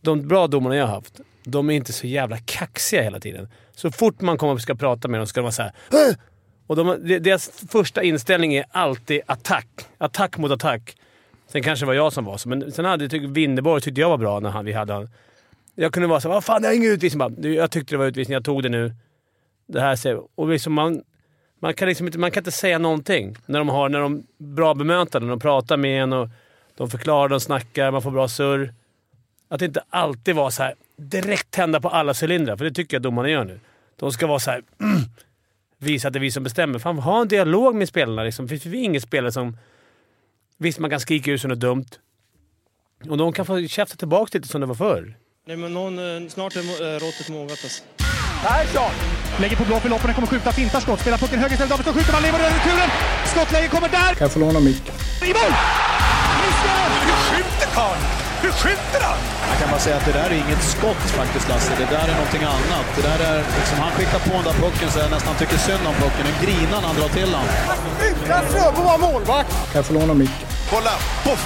de bra domarna jag har haft, de är inte så jävla kaxiga hela tiden. Så fort man kommer och ska prata med dem ska de vara såhär "Åh!" Och de, deras första inställning är alltid attack. Attack mot attack. Sen kanske det var jag som var så, men sen hade jag tyckt Winneborg tyckte jag var bra när han, vi hade honom. Jag kunde vara såhär vad fan det är ingen utvisning. Bara, jag tyckte det var utvisning, jag tog det nu. Det här ser Och liksom man, man, kan liksom inte, man kan inte säga någonting när de har när de bra bemötande. De pratar med en och de förklarar, de snackar, man får bra surr. Att inte alltid vara så här direkt tända på alla cylindrar, för det tycker jag domarna gör nu. De ska vara så här, mm, visa att det är vi som bestämmer. Fan, ha en dialog med spelarna. Liksom. För vi är ingen spelare som... Visst, man kan skrika ut sig något dumt. Och de kan få käfta tillbaka lite som det var förr. Nej, men någon, eh, snart är eh, råttet mogat alltså. Persson! Lägger på blå för loppen, kommer skjuta, fintar skott, spelar pucken höger istället, Davidsson skjuter, man lever över returen! Skottläge kommer där! Kan jag få låna micken? I mål! Missar! Hur skjuter karln? Hur skjuter han? Jag kan bara säga att det där är inget skott faktiskt Lasse. Det där är någonting annat. Det där är liksom, han skickar på den där pucken så jag nästan tycker synd om pucken. Nu grinar när han drar till den. Utan Fröbo var målvakt! Kan jag få låna micken? Kolla! Poff!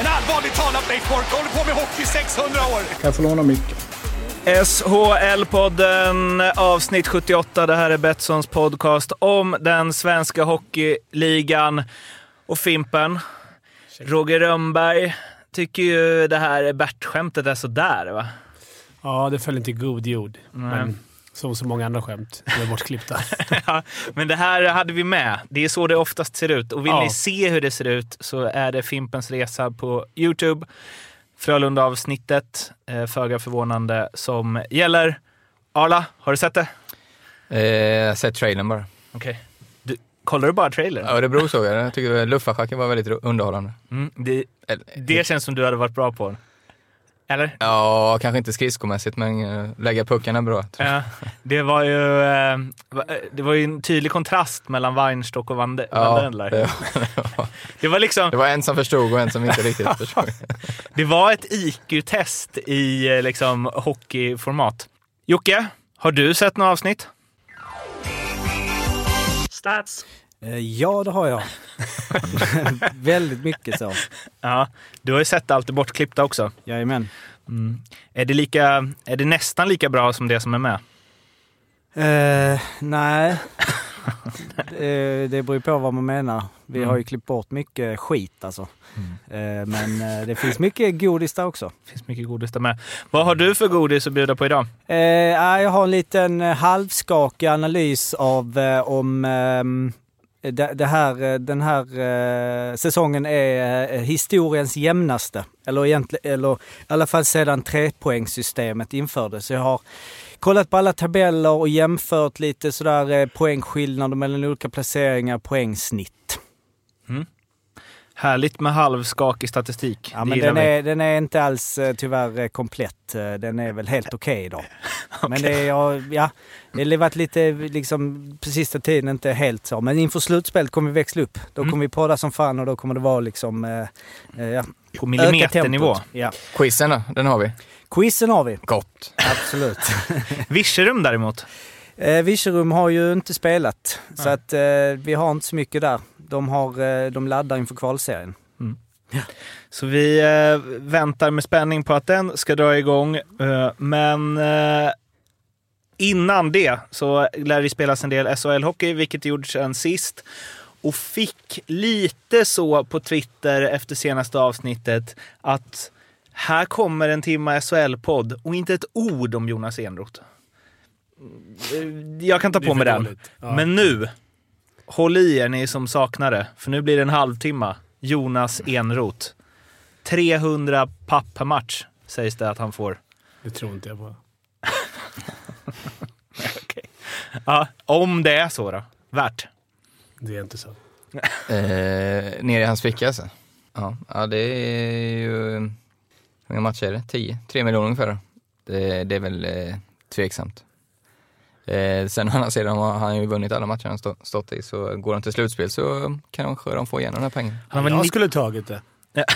En allvarligt talat Leif Boork håller på med hockey i 600 år! Kan jag få låna micken? SHL-podden avsnitt 78. Det här är Betssons podcast om den svenska hockeyligan och Fimpen. Roger Rönnberg tycker ju det här Bert-skämtet är sådär va? Ja, det föll inte i god jord. Men som så många andra skämt. De är bortklippta. Ja, men det här hade vi med. Det är så det oftast ser ut. Och vill Ja. ni se hur det ser ut så är det Fimpens Resa på Youtube. Frölunda-avsnittet, eh, föga förvånande, som gäller. Arla, har du sett det? Eh, jag har sett trailern bara. Okej. Du, kollar du bara trailern? Örebro såg jag. Jag tycker luffarschacken var väldigt underhållande. Mm, det, det känns som du hade varit bra på. Eller? Ja, kanske inte skridskomässigt, men eh, lägga pucken är bra. Ja, det var ju eh, va- det var ju en tydlig kontrast mellan Weinstock och Van, de, Van Ja, Dendler. det, Det var liksom, det var en som förstod och en som inte riktigt förstod. det var ett IQ-test i eh, liksom hockeyformat. Jocke, har du sett några avsnitt? Stats! Eh, Ja, det har jag. Väldigt mycket så. Ja, du har ju sett allt det bortklippta också. Jajamän. Mm. Är, det lika, är det nästan lika bra som det som är med? Eh, nej. Eh, det beror på vad man menar. Vi Mm. har ju klippt bort mycket skit alltså. Eh, men eh, det finns mycket godis där också. Det finns mycket godis där med. Vad har du för godis att bjuda på idag? Ja, jag har en liten halvskakig analys av om ehm, det, det här, den här säsongen är historiens jämnaste. Eller, egentligen, eller i alla fall sedan trepoängssystemet infördes. Jag har kollat på alla tabeller och jämfört lite sådär eh, poängskillnader mellan olika placeringar, poängsnitt. Härligt med halvskakig statistik. Ja, men den är, den är inte alls eh, tyvärr eh, komplett. Den är väl helt okej idag. Men det, är, ja, ja, det har varit lite liksom på sista tiden inte helt så. Men inför slutspelet kommer vi växla upp. Då Mm. kommer vi podda som fan och då kommer det vara liksom... Eh, ja, På millimeternivå. Ja. Quizen då, den har vi. Quizen har vi. Gott. Absolut. Virserum däremot. eh, Virserum har ju inte spelat. Så Nej. att eh, vi har inte så mycket där. De, har, eh, de laddar inför kvalserien. Så vi eh, väntar med spänning på att den ska dra igång. Eh, men eh, innan det så lär det spelas en del SHL-hockey, vilket gjordes sen sist. Och fick lite så på Twitter efter senaste avsnittet att här kommer en timma SHL-podd och inte ett ord om Jonas Enroth. Eh, Jag kan ta på mig den. Ja. Men nu, håll i er ni som saknar det, för nu blir det en halvtimme. Jonas Enroth. 300 papp per match sägs det att han får. Det tror inte jag på. Ja, om det är så då. Värt. Det är inte så. Eh, ner i hans ficka alltså. Ja, ja, det är ju... Hur många matcher är det? 10? 3 miljoner ungefär. Det, det är väl eh, tveksamt. Eh, sen å andra sidan har han ju vunnit alla matcher han stå, stått i, så går de till slutspel så kanske de får igen den här pengen. Han, var jag ni- skulle tagit det.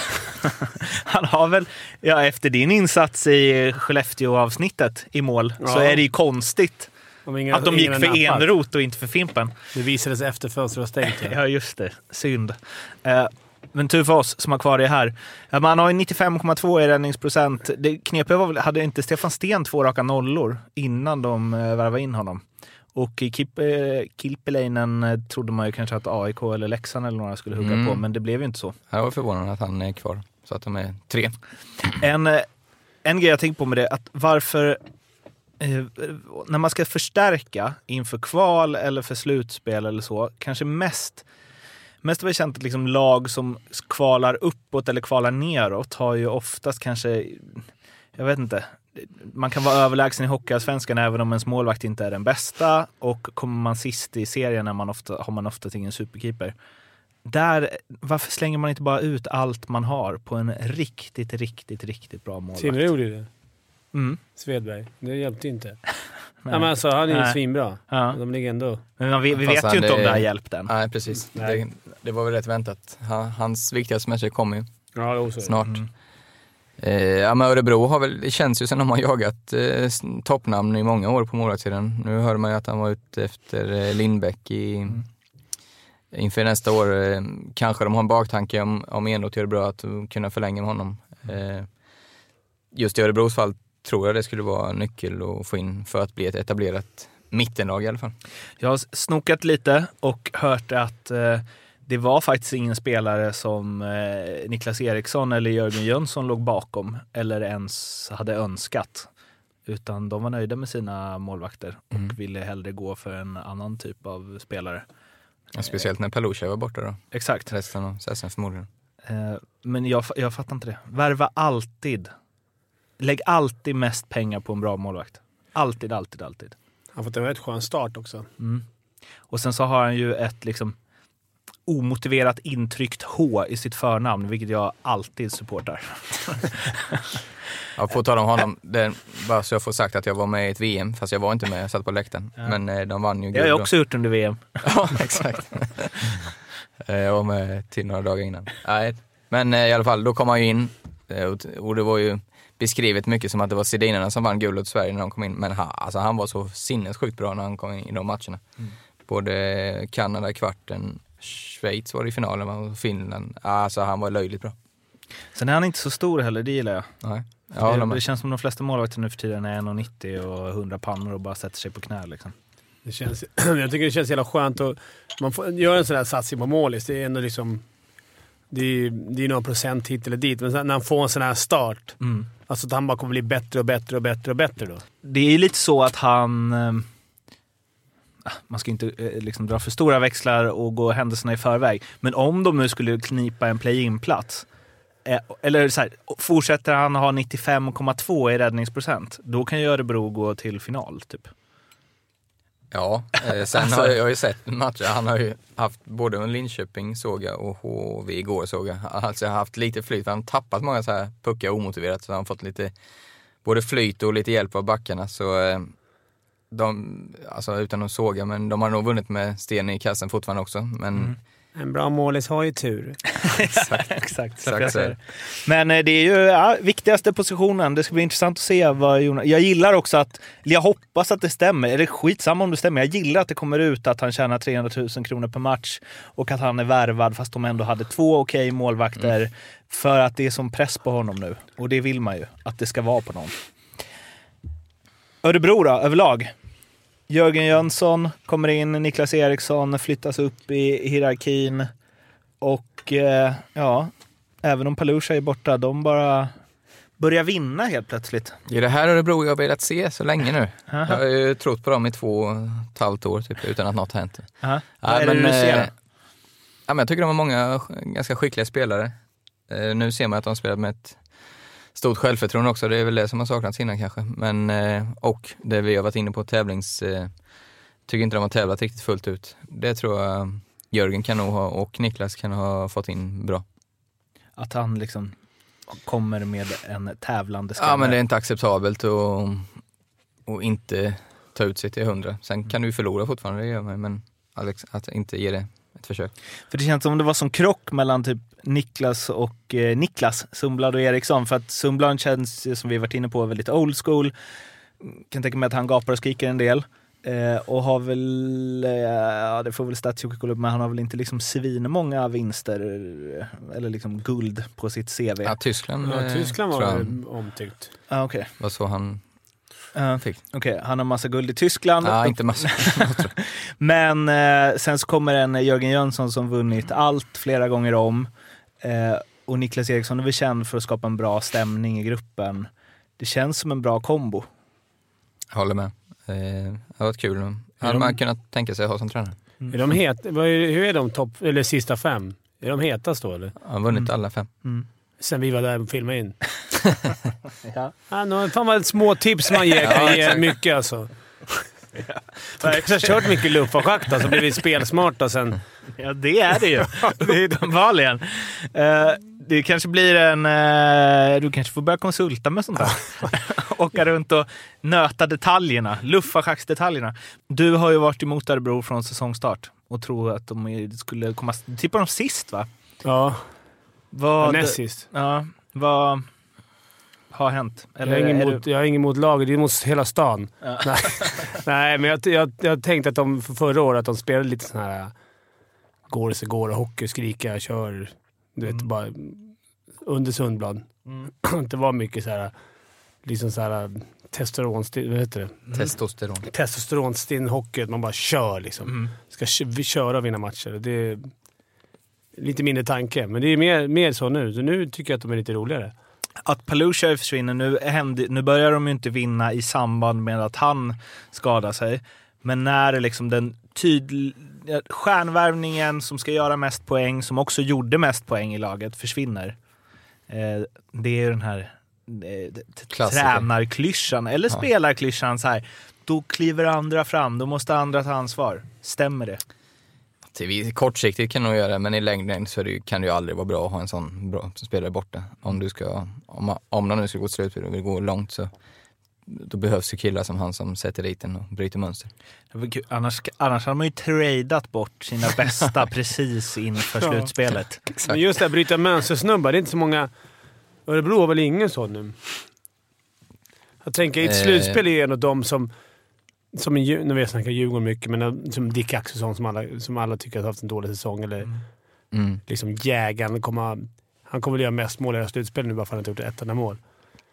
han har väl, ja efter din insats i Skellefteå-avsnittet i mål så Ja. är det ju konstigt Om ingen, att de gick för. Enroth och inte för Fimpen. Det visades efter fönstret var stängt. Ja. Ja, just det. Synd. Eh, Men tur för oss som har kvar det här. Man har ju 95,2 i räddningsprocent. Det knepiga var väl, hade inte Stefan Sten två raka nollor innan de eh, värvade in honom? Och Kip, eh, Kilpeläinen eh, trodde man ju kanske att AIK eller Leksand eller några skulle hugga Mm. på, men det blev ju inte så. Jag var förvånad att han är kvar, så att de är tre. En, en grej jag tänkt på med det, att varför eh, när man ska förstärka inför kval eller för slutspel eller så, kanske mest Mest har vi känt att liksom lag som kvalar uppåt eller kvalar neråt har ju oftast kanske, jag vet inte, man kan vara överlägsen i Hockeyallsvenskan även om ens målvakt inte är den bästa och kommer man sist i serien är man ofta, har man oftast ingen superkeeper. Där, varför slänger man inte bara ut allt man har på en riktigt, riktigt, riktigt bra målvakt? Timrå gjorde ju det. Mm. Svedberg. Det hjälpte inte. Nej. Nej. men alltså, han är ju Nej. svinbra. Ja. De ligger ändå... Men man, vi vi Fast vet han ju inte om är- det har hjälpt än. Nej, precis. Nej. Det, det var väl rätt väntat. Han, hans viktigaste matcher kommer ju Ja, snart. Mm. Eh, ja, men Örebro har väl, det känns ju som de har jagat eh, toppnamn i många år på målvaktssidan. Nu hör man ju att han var ute efter eh, Lindbäck i, Mm. inför nästa år. Eh, kanske de har en baktanke om, om Enroth gör det bra att kunna förlänga med honom. Eh, just i Örebros fall tror jag det skulle vara nyckel att få in för att bli ett etablerat mittenlag i alla fall. Jag har snokat lite och hört att eh, det var faktiskt ingen spelare som eh, Niklas Eriksson eller Jörgen Jönsson låg bakom eller ens hade önskat. Utan de var nöjda med sina målvakter och Mm. ville hellre gå för en annan typ av spelare. Ja, Speciellt när Palucha var borta då. Exakt. Resten av säsongen förmodligen. Eh, men jag, jag fattar inte det. Värva alltid. Lägg alltid mest pengar på en bra målvakt. Alltid, alltid, alltid. Han har fått en väldigt skön start också. Mm. Och sen så har han ju ett liksom omotiverat intryckt H i sitt förnamn, vilket jag alltid supportar. Ja, på tal om honom, det, bara så jag får sagt att jag var med i ett VM, fast jag var inte med, jag satt på läktaren. Ja. Men eh, de vann ju Det har jag då. också gjort under VM. Ja, exakt. Eh, jag var med till några dagar innan. Nej, men eh, i alla fall, då kom han ju in och det var ju beskrivet mycket som att det var Sedinarna som vann guld åt Sverige när de kom in. Men han, alltså, han var så sinnessjukt bra när han kom in i de matcherna. Mm. Både Kanada i kvarten, Schweiz var det i finalen och Finland. Alltså han var löjligt bra. Sen är han inte så stor heller, det gillar jag. Nej. Håller det, det känns som de flesta målvakter nu för tiden är 1,90 och 100 pannor och bara sätter sig på knä. Liksom. Det känns, jag tycker det känns jävla skönt att man får göra en sån här satsning på målis. Det är ändå liksom... Det är, det är några procent hit eller dit, men när han får en sån här start. Mm. Alltså att han bara kommer bli bättre och bättre och bättre och bättre då. Det är ju lite så att han... eh, Man ska inte eh, liksom dra för stora växlar och gå händelserna i förväg. Men om de nu skulle knipa en play-in-plats, eh, eller så här, fortsätter han ha 95,2 i räddningsprocent, då kan ju Örebro gå till final. Typ. Ja, eh, sen Alltså- har jag, jag har ju sett matcher. Han har ju haft både en Linköping såg jag och HV igår såg jag. Alltså jag har haft lite flyt, han har tappat många så här puckar omotiverat. Så han har fått lite både flyt och lite hjälp av backarna. Så eh, de, alltså utan att såga, men de har nog vunnit med sten i kassen fortfarande också. Men Mm. En bra målis har ju tur. Exakt. Exakt, Exakt så. Men eh, det är ju ja, viktigaste positionen. Det ska bli intressant att se vad Jonas... Jag gillar också att, jag hoppas att det stämmer, eller skitsamma om det stämmer. Jag gillar att det kommer ut att han tjänar 300 000 kronor per match och att han är värvad fast de ändå hade två okej målvakter. För att det är som press på honom nu. Och det vill man ju, att det ska vara på någon. Örebro då, överlag? Jörgen Jönsson kommer in, Niklas Eriksson flyttas upp i hierarkin. Och eh, ja, även om Palucha är borta, de bara börjar vinna helt plötsligt. det är det här Örebro jag har velat se så länge nu. Jag Aha. har ju trott på dem i två och ett halvt år typ, utan att något har hänt. Aha. Ja, Vad är det du ser? eh, Ja, men jag tycker de har många sk- ganska skickliga spelare. Eh, nu ser man att de spelar med ett stort självförtroende också. Det är väl det som har saknats innan kanske. Men, eh, och det vi har varit inne på, tävlings... Eh, tycker inte de har tävlat riktigt fullt ut. Det tror jag Jörgen kan nog ha och Niklas kan ha fått in bra. Att han liksom kommer med en tävlande spelare. Ja men det är inte acceptabelt att och inte ta ut sig till hundra. Sen kan du förlora fortfarande, det gör man men Alex, att inte ge det ett försök. För det känns som det var som krock mellan typ Niklas och eh, Niklas, Sundblad och Eriksson. För att Sundblad känns, som vi varit inne på, väldigt old school. Kan tänka mig att han gapar och skriker en del. Eh, och har väl, eh, ja det får väl Statsjocke kolla upp, men han har väl inte liksom svinmånga vinster eh, eller liksom guld på sitt CV. Ja, Tyskland, Ja, eh, Tyskland var omtyckt. Ah, Okej, var så han Eh, fick. okej, han har massa guld i Tyskland. Ja, inte massor. Men eh, sen så kommer en Jörgen Jönsson som vunnit allt flera gånger om. Eh, och Niklas Eriksson är väl känd för att skapa en bra stämning i gruppen. Det känns som en bra kombo. Jag håller med. Eh, det har varit kul. Hade de- man kunnat tänka sig att ha som tränare. Är de het, hur är de topp, eller sista fem? Är de hetast då eller? Han har vunnit Mm. alla fem. Sen vi var där och filmade in. Ja. Ja, fan vad små tips man ger kan Ja, ge mycket alltså. De kanske har kört mycket luftfartsschakt alltså, blivit spelsmarta sen. Ja, det är det ju. det är uppenbarligen. Eh, det kanske blir en... Eh, du kanske får börja konsulta med sånt där. Åka runt och nöta detaljerna, luftfartsdetaljerna. Du har ju varit emot Örebro från säsongstart och tror att de skulle komma... Du tippade dem sist va? Ja, Vad, näst sist. Ja, vad har hänt? Jag har, emot, du- jag har inget emot laget, det är emot hela stan. Ja. Nej. Nej, men jag, jag, jag tänkte att de för förra året att de spelade lite sån här går så går hockey, skrika, kör. Du vet, Mm. bara under Sundblad. det var mycket så här, liksom så här testosteronstil, vad heter det? Testosteron. Testosteronstinn hockey. Man bara kör liksom. Mm. Ska vi köra och vinna matcher. Det lite mindre tanke, men det är mer, mer så nu. Så nu tycker jag att de är lite roligare. att Palushaj försvinner, nu, händer, nu börjar de ju inte vinna i samband med att han skadar sig. Men när det liksom den tydliga stjärnvärvningen som ska göra mest poäng, som också gjorde mest poäng i laget, försvinner. Eh, det är ju den här eh, tränarklyschan, eller Ja. spelarklyschan så här. Då kliver andra fram, då måste andra ta ansvar. Stämmer det? Kortsiktigt kan nog göra det, men i längden så är det, ju- kan det ju aldrig vara bra att ha en sån bra spelare borta. Om, du ska, om, man- om de nu ska gå till slutspel och vill gå långt så då behövs ju killar som han som sätter dit den och bryter mönster. Annars, annars hade man ju tradat bort sina bästa precis inför Ja. slutspelet. Men just det här bryta mönstersnubbar, det är inte så många... Örebro har väl ingen sån nu? Jag tänker, i ett Eh. slutspel är en av de som... som en, nu vet jag snackar Djurgården mycket, men eh, som Dick Axelsson som alla, som alla tycker har haft en dålig säsong. Eller Mm. liksom jägaren. Kommer, han kommer väl göra mest mål i det här slutspelet nu bara för att han inte gjort ett enda mål.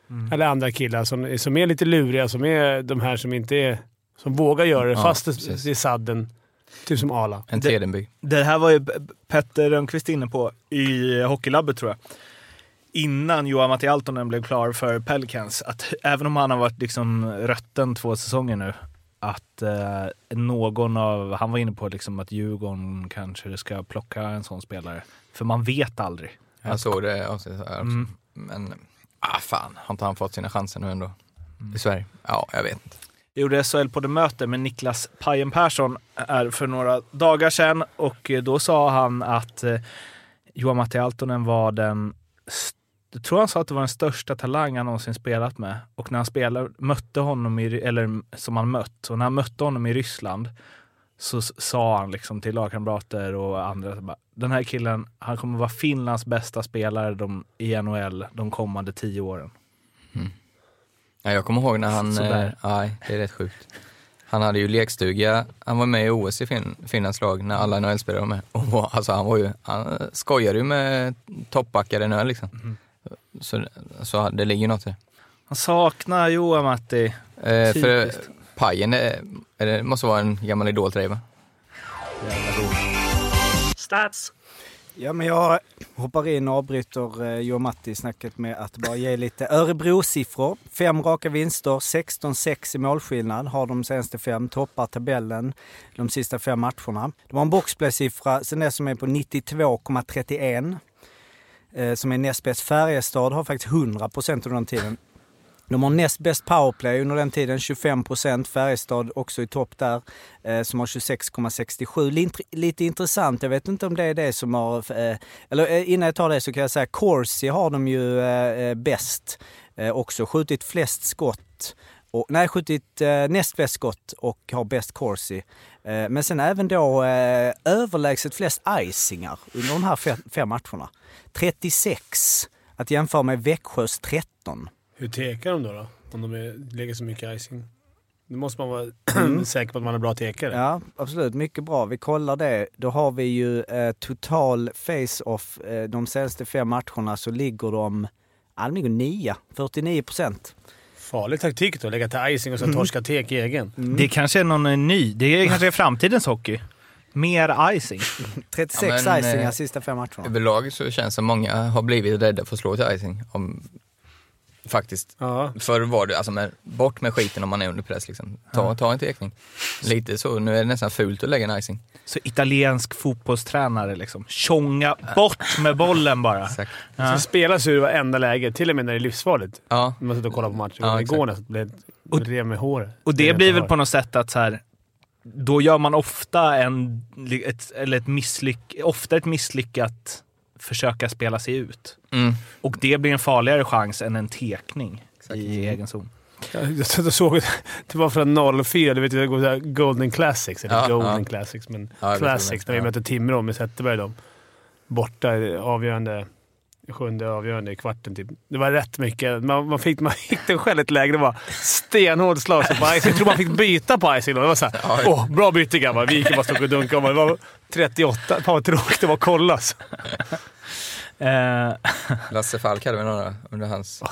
Mm. Eller andra killar som, som är lite luriga, som är de här som inte är... Som vågar göra det Ja, fast det, precis. det är sadden. Typ som Ala. En Det- Tedenby. Det här var ju Petter Rönnqvist inne på i Hockeylabbet tror jag. Innan Johan Matti Altonen blev klar för Pelicans. Att även om han har varit liksom rötten två säsonger nu. Att eh, någon av, han var inne på liksom att Djurgården kanske ska plocka en sån spelare. För man vet aldrig. Jag såg det avsnittet också. Mm. Men, ah fan, har inte han fått sina chanser nu ändå? I Sverige? Ja, jag vet inte. Jag gjorde SHL på det möte med Niklas Pajen Persson här för några dagar sedan och eh, då sa han att eh, Johan Matti Altonen var den, st- jag tror han sa att det var den största talang han någonsin spelat med. Och när han spelade, mötte honom, i, eller som han mött, och när han mötte honom i Ryssland så sa han liksom till lagkamrater och andra, den här killen, han kommer vara Finlands bästa spelare de, i NHL de kommande tio åren. Ja, jag kommer ihåg när han... Eh, nej, det är rätt sjukt. Han hade ju lekstuga, han var med i OS i fin, Finlands lag när alla NHL-spelare var med. Och alltså han var ju, han skojade ju med toppbackar i NHL liksom. Mhm. Så, så det ligger något i det. Han saknar Johan Matti. Eh, för. Pajen är, är det måste vara en gammal idol till dig va? Stats. Ja, men jag hoppar in och avbryter eh, Joe Matti snacket med att bara ge lite Örebro-siffror. Fem raka vinster, 16-6 i målskillnad, har de senaste fem, toppar tabellen de sista fem matcherna. De har en boxplay-siffra sen dess som är på 92,31. Eh, som är näst bäst. Färjestad har faktiskt 100 procent under den tiden. De har näst bäst powerplay under den tiden, 25 procent. Färjestad också i topp där, eh, som har 26,67. Lite, lite intressant, jag vet inte om det är det som har... Eh, eller eh, innan jag tar det så kan jag säga, Corsi har de ju eh, eh, bäst eh, också. Skjutit flest skott. Och, nej, skjutit eh, näst bäst skott och har bäst Corsi. Eh, men sen även då eh, överlägset flest icingar under de här fem, fem matcherna. 36, att jämföra med Växjös 13. Hur tekar de då? då? Om de är, lägger så mycket icing? Då måste man vara säker på att man har bra tekare. Ja, absolut. Mycket bra. Vi kollar det. Då har vi ju eh, total face-off. Eh, de senaste fem matcherna så ligger de, ja, de ligger nia, 49 procent. Farlig taktik då, lägga till icing och sen torska tek i egen. Det kanske är någon eh, ny. Det är kanske är framtidens hockey. Mer icing. 36 Ja, men, icingar eh, sista fem matcherna. Överlag så känns det som många har blivit rädda för att slå till icing. Om, faktiskt. Ja. Förr var det, alltså med, bort med skiten om man är under press liksom. Ta, ta en tekning. Lite så, nu är det nästan fult att lägga en icing. Så italiensk fotbollstränare liksom. Tjonga bort med bollen bara. Exakt. Ja. Så spelas ur varenda läge, till och med när det är livsfarligt. Ja, När man sitter och kollar på matchen. Ja, Igår exakt. nästan blev Och- det rev med håret. Och det Rev blir väl på något sätt att så här, då gör man ofta, en, ett, eller ett, misslyck, ofta ett misslyckat försöka spela sig ut. mm. Och det blir en farligare chans än en tekning i egen zon. Jag, jag såg det var från 04, du vet det går så här Golden Classics. Eller Ja, Golden ja. Classics, men Ja, jag Classics. När vi mötte Timrå med Zetterberg. Dem. Borta avgörande, sjunde avgörande i kvarten. Typ. Det var rätt mycket. Man, man, fick, man fick den själv ett läge. Det var stenhårt slag på icing. Jag tror man fick byta på icing då. Det var såhär, Ja. åh, bra byte grabbar. Vi gick och bara stod och dunkade. Det var 38. Fan vad tråkigt det var att kolla alltså. Eh, Lasse Falk hade väl några under hans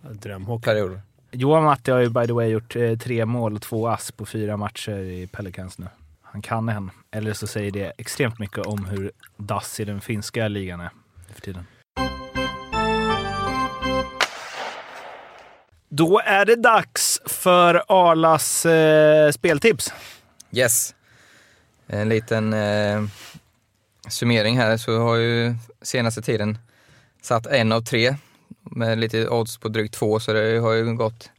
Drömhockey. perioder. Johan Matti har ju by the way gjort eh, tre mål och två ass på fyra matcher i Pelicans nu. Han kan en. Eller så säger det extremt mycket om hur dassig den finska ligan är för tiden. Då är det dags för Arlas eh, speltips. Yes. En liten eh, summering här så har ju senaste tiden satt en av tre med lite odds på drygt två så det har ju gått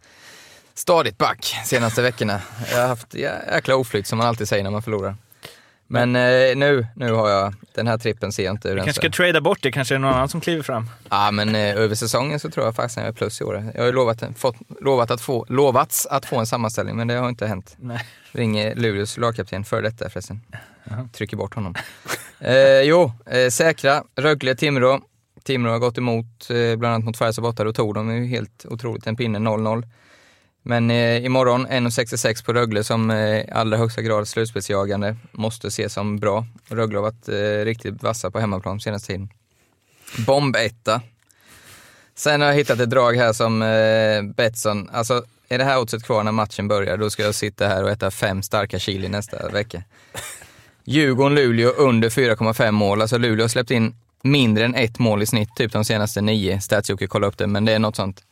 stadigt back senaste veckorna. Jag har haft jäkla oflyt som man alltid säger när man förlorar. Men eh, nu, nu har jag, den här trippen ser jag inte hur Vi kanske ska trada bort det, kanske är det någon annan som kliver fram. Ja, men eh, över säsongen så tror jag faktiskt att jag är plus i år. Jag har ju lovat, fått, lovat att få, lovats att få en sammanställning, men det har inte hänt. Nej. Ringer Luleås lagkapten, för detta förresten. Trycker bort honom. eh, jo, eh, säkra. Rögle, Timrå. Timrå har gått emot, eh, bland annat mot Färjestad borta. Då tog de ju helt otroligt en pinne, 0-0. Men eh, imorgon 1,66 på Rögle som eh, i allra högsta grad slutspelsjagande. Måste ses som bra. Rögle har varit eh, riktigt vassa på hemmaplan senaste tiden. Bombetta. Sen har jag hittat ett drag här som eh, Betsson, alltså är det här oddset kvar när matchen börjar, då ska jag sitta här och äta fem starka chili nästa vecka. Djurgården-Luleå under 4,5 mål. Alltså Luleå har släppt in mindre än ett mål i snitt typ de senaste nio. Statsjocke kolla upp det, men det är något sånt.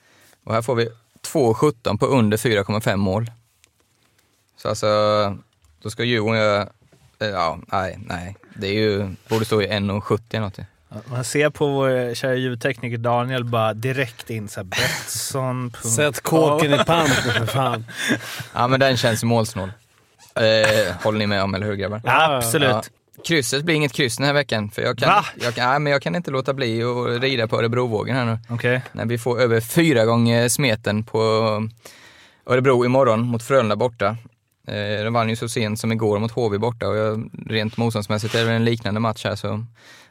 Och här får vi 2,17 på under 4,5 mål. Så alltså, då ska Djurgården göra, eh, ja, nej, nej. Det är ju, borde stå i 1,70 eller något. Man ser på vår kära ljudtekniker Daniel bara direkt in såhär Betsson. Sätt kåken i pant nu för fan. Ja, men den känns målsnål. Eh, håller ni med om, eller hur grabbar? Absolut. Ja. Krysset blir inget kryss den här veckan, för jag kan, Va? jag, kan- nej, men jag kan inte låta bli att rida på Örebrovågen här nu. Okej. När vi får över fyra gånger smeten på Örebro imorgon mot Frölunda borta. Eh, de vann ju så sent som igår mot HV borta och jag, rent motståndsmässigt är det en liknande match här så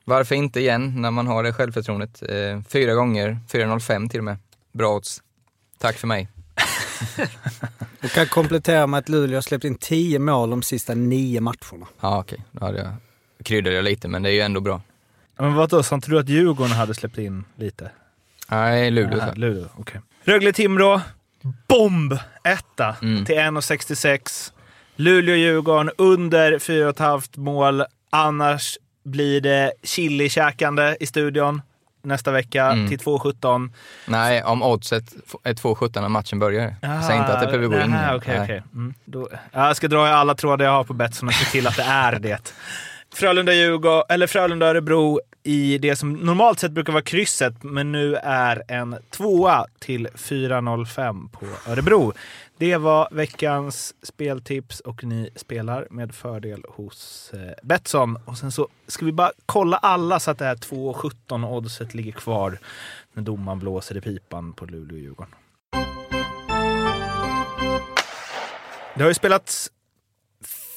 varför inte igen när man har det självförtroendet. Eh, fyra gånger, 4,05 till och med. Bra odds. Tack för mig. Du kan komplettera med att Luleå har släppt in 10 mål de sista nio matcherna. Ja okej, då hade jag, kryddade jag lite men det är ju ändå bra. Men vadå, sa inte du att Djurgården hade släppt in lite? Nej, Luleå. Så. Luleå, okej. Rögle-Timrå, bomb! Etta Mm. till 1,66. Luleå-Djurgården under 4,5 mål. Annars blir det chili-käkande i studion nästa vecka Mm. till 2,17. Nej, om oddset är 2,17 när matchen börjar. Säg inte att det behöver gå in. Nej. okej. Mm. Då- ja, Jag ska dra i alla trådar jag har på Betsson och se till att det är det. Frölunda-Örebro i det som normalt sett brukar vara krysset, men nu är en tvåa till 4,05 på Örebro. Det var veckans speltips och ni spelar med fördel hos eh, Betsson. Och sen så ska vi bara kolla alla så att det här 2,17 oddset ligger kvar när domaren blåser i pipan på Luleå-Djurgården. Det har ju spelats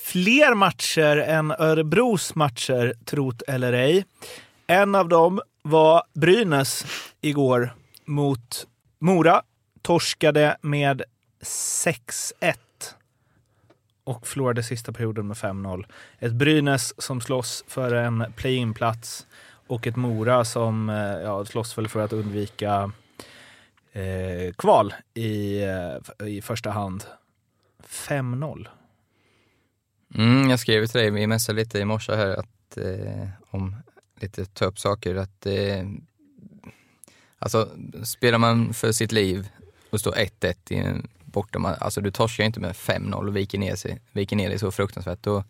fler matcher än Örebros matcher, trot eller ej. En av dem var Brynäs igår mot Mora. Torskade med 6-1. och förlorade sista perioden med 5-0. Ett Brynäs som slåss för en play-in-plats och ett Mora som eh, ja, slåss väl för att undvika eh, kval i, eh, i första hand. 5-0. Mm, jag skrev till dig, vi messade lite i morse här att, eh, om lite ta upp saker. Att, eh, alltså, spelar man för sitt liv och står 1-1 i en borta, alltså du torskar ju inte med 5-0 och viker ner, sig, viker ner dig så fruktansvärt. Då,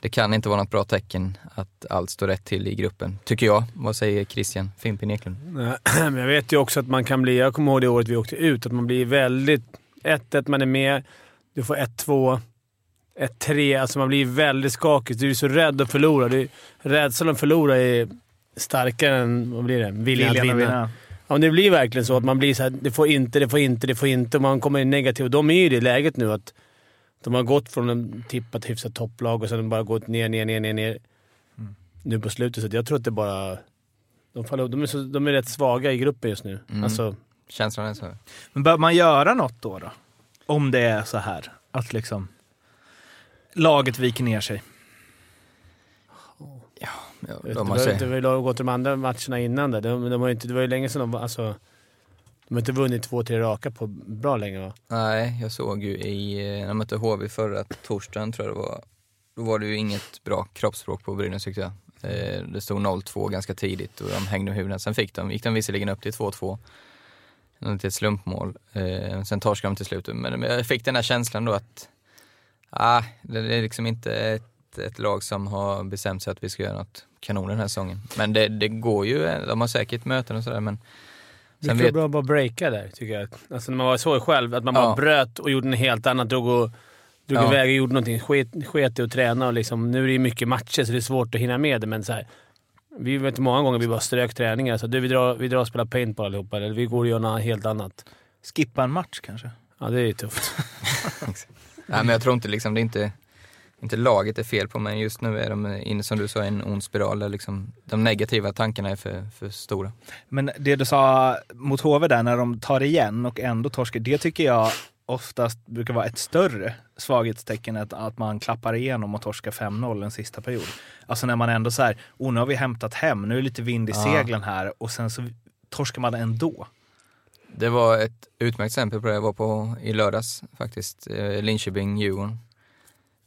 det kan inte vara något bra tecken att allt står rätt till i gruppen, tycker jag. Vad säger Christian Fimpen Eklund? Jag vet ju också att man kan bli... Jag kommer ihåg det året vi åkte ut, att man blir väldigt... 1-1, man är med. Du får 1-2, 1-3. Alltså man blir väldigt skakig. Du är så rädd att förlora. Du, rädslan att förlora är starkare än vad blir det? viljan, att vinna. Ja, men det blir verkligen så att man blir så här, det får inte, det får inte, det får inte. Och man kommer in negativ. Och de är ju i det läget nu att de har gått från en tippat hyfsat topplag och sen bara gått ner, ner, ner, ner, ner. Nu på slutet. Så jag tror att det bara... De, faller, de, är så, de är rätt svaga i gruppen just nu. Mm. Alltså, Känslan är så. Men bör man göra något då? då? Om det är så här, att liksom laget viker ner sig. Ja, det, de var, har det var ju gått de andra matcherna innan där. De, de har ju inte, det var ju länge sedan de var... Alltså, de har inte vunnit två, tre raka på bra länge va? Nej, jag såg ju i, eh, när de mötte HV förra torsdagen tror jag det var, då var det ju inget bra kroppsspråk på Brynäs tyckte jag. Eh, Det stod 0-2 ganska tidigt och de hängde med huvudet. Sen fick de, gick de visserligen upp till 2-2, till ett slumpmål. Eh, Sen torskade de till slut. Men jag fick den här känslan då att, ah, det är liksom inte ett, ett lag som har bestämt sig att vi ska göra något kanon den här säsongen. Men det, det går ju, de har säkert möten och sådär men Det vet- bra att bara breaka där, tycker jag. Alltså när man var så själv, att man bara Ja. bröt och gjorde något helt annat. Drog, och, drog Ja. iväg och gjorde någonting. Sket, sket i att träna och liksom, nu är det ju mycket matcher så det är svårt att hinna med det, men så här, Vi vet många gånger vi bara strök träningar. Så du, vi, drar, vi drar och spelar paintball allihopa, eller vi går och gör något helt annat. Skippa en match kanske? Ja, det är ju tufft. Nej men jag tror inte liksom, det är inte, inte laget är fel på men just nu är de inne som du sa i en ond spiral där liksom de negativa tankarna är för, för stora. Men det du sa mot HV där, när de tar igen och ändå torskar, det tycker jag oftast brukar vara ett större svaghetstecken att, att man klappar igenom och torskar 5-0 en sista period. Alltså när man ändå så här, oh, nu har vi hämtat hem, nu är det lite vind i seglen här och sen så torskar man ändå. Det var ett utmärkt exempel på det jag var på i lördags faktiskt. Eh, Linköping-Djurgården.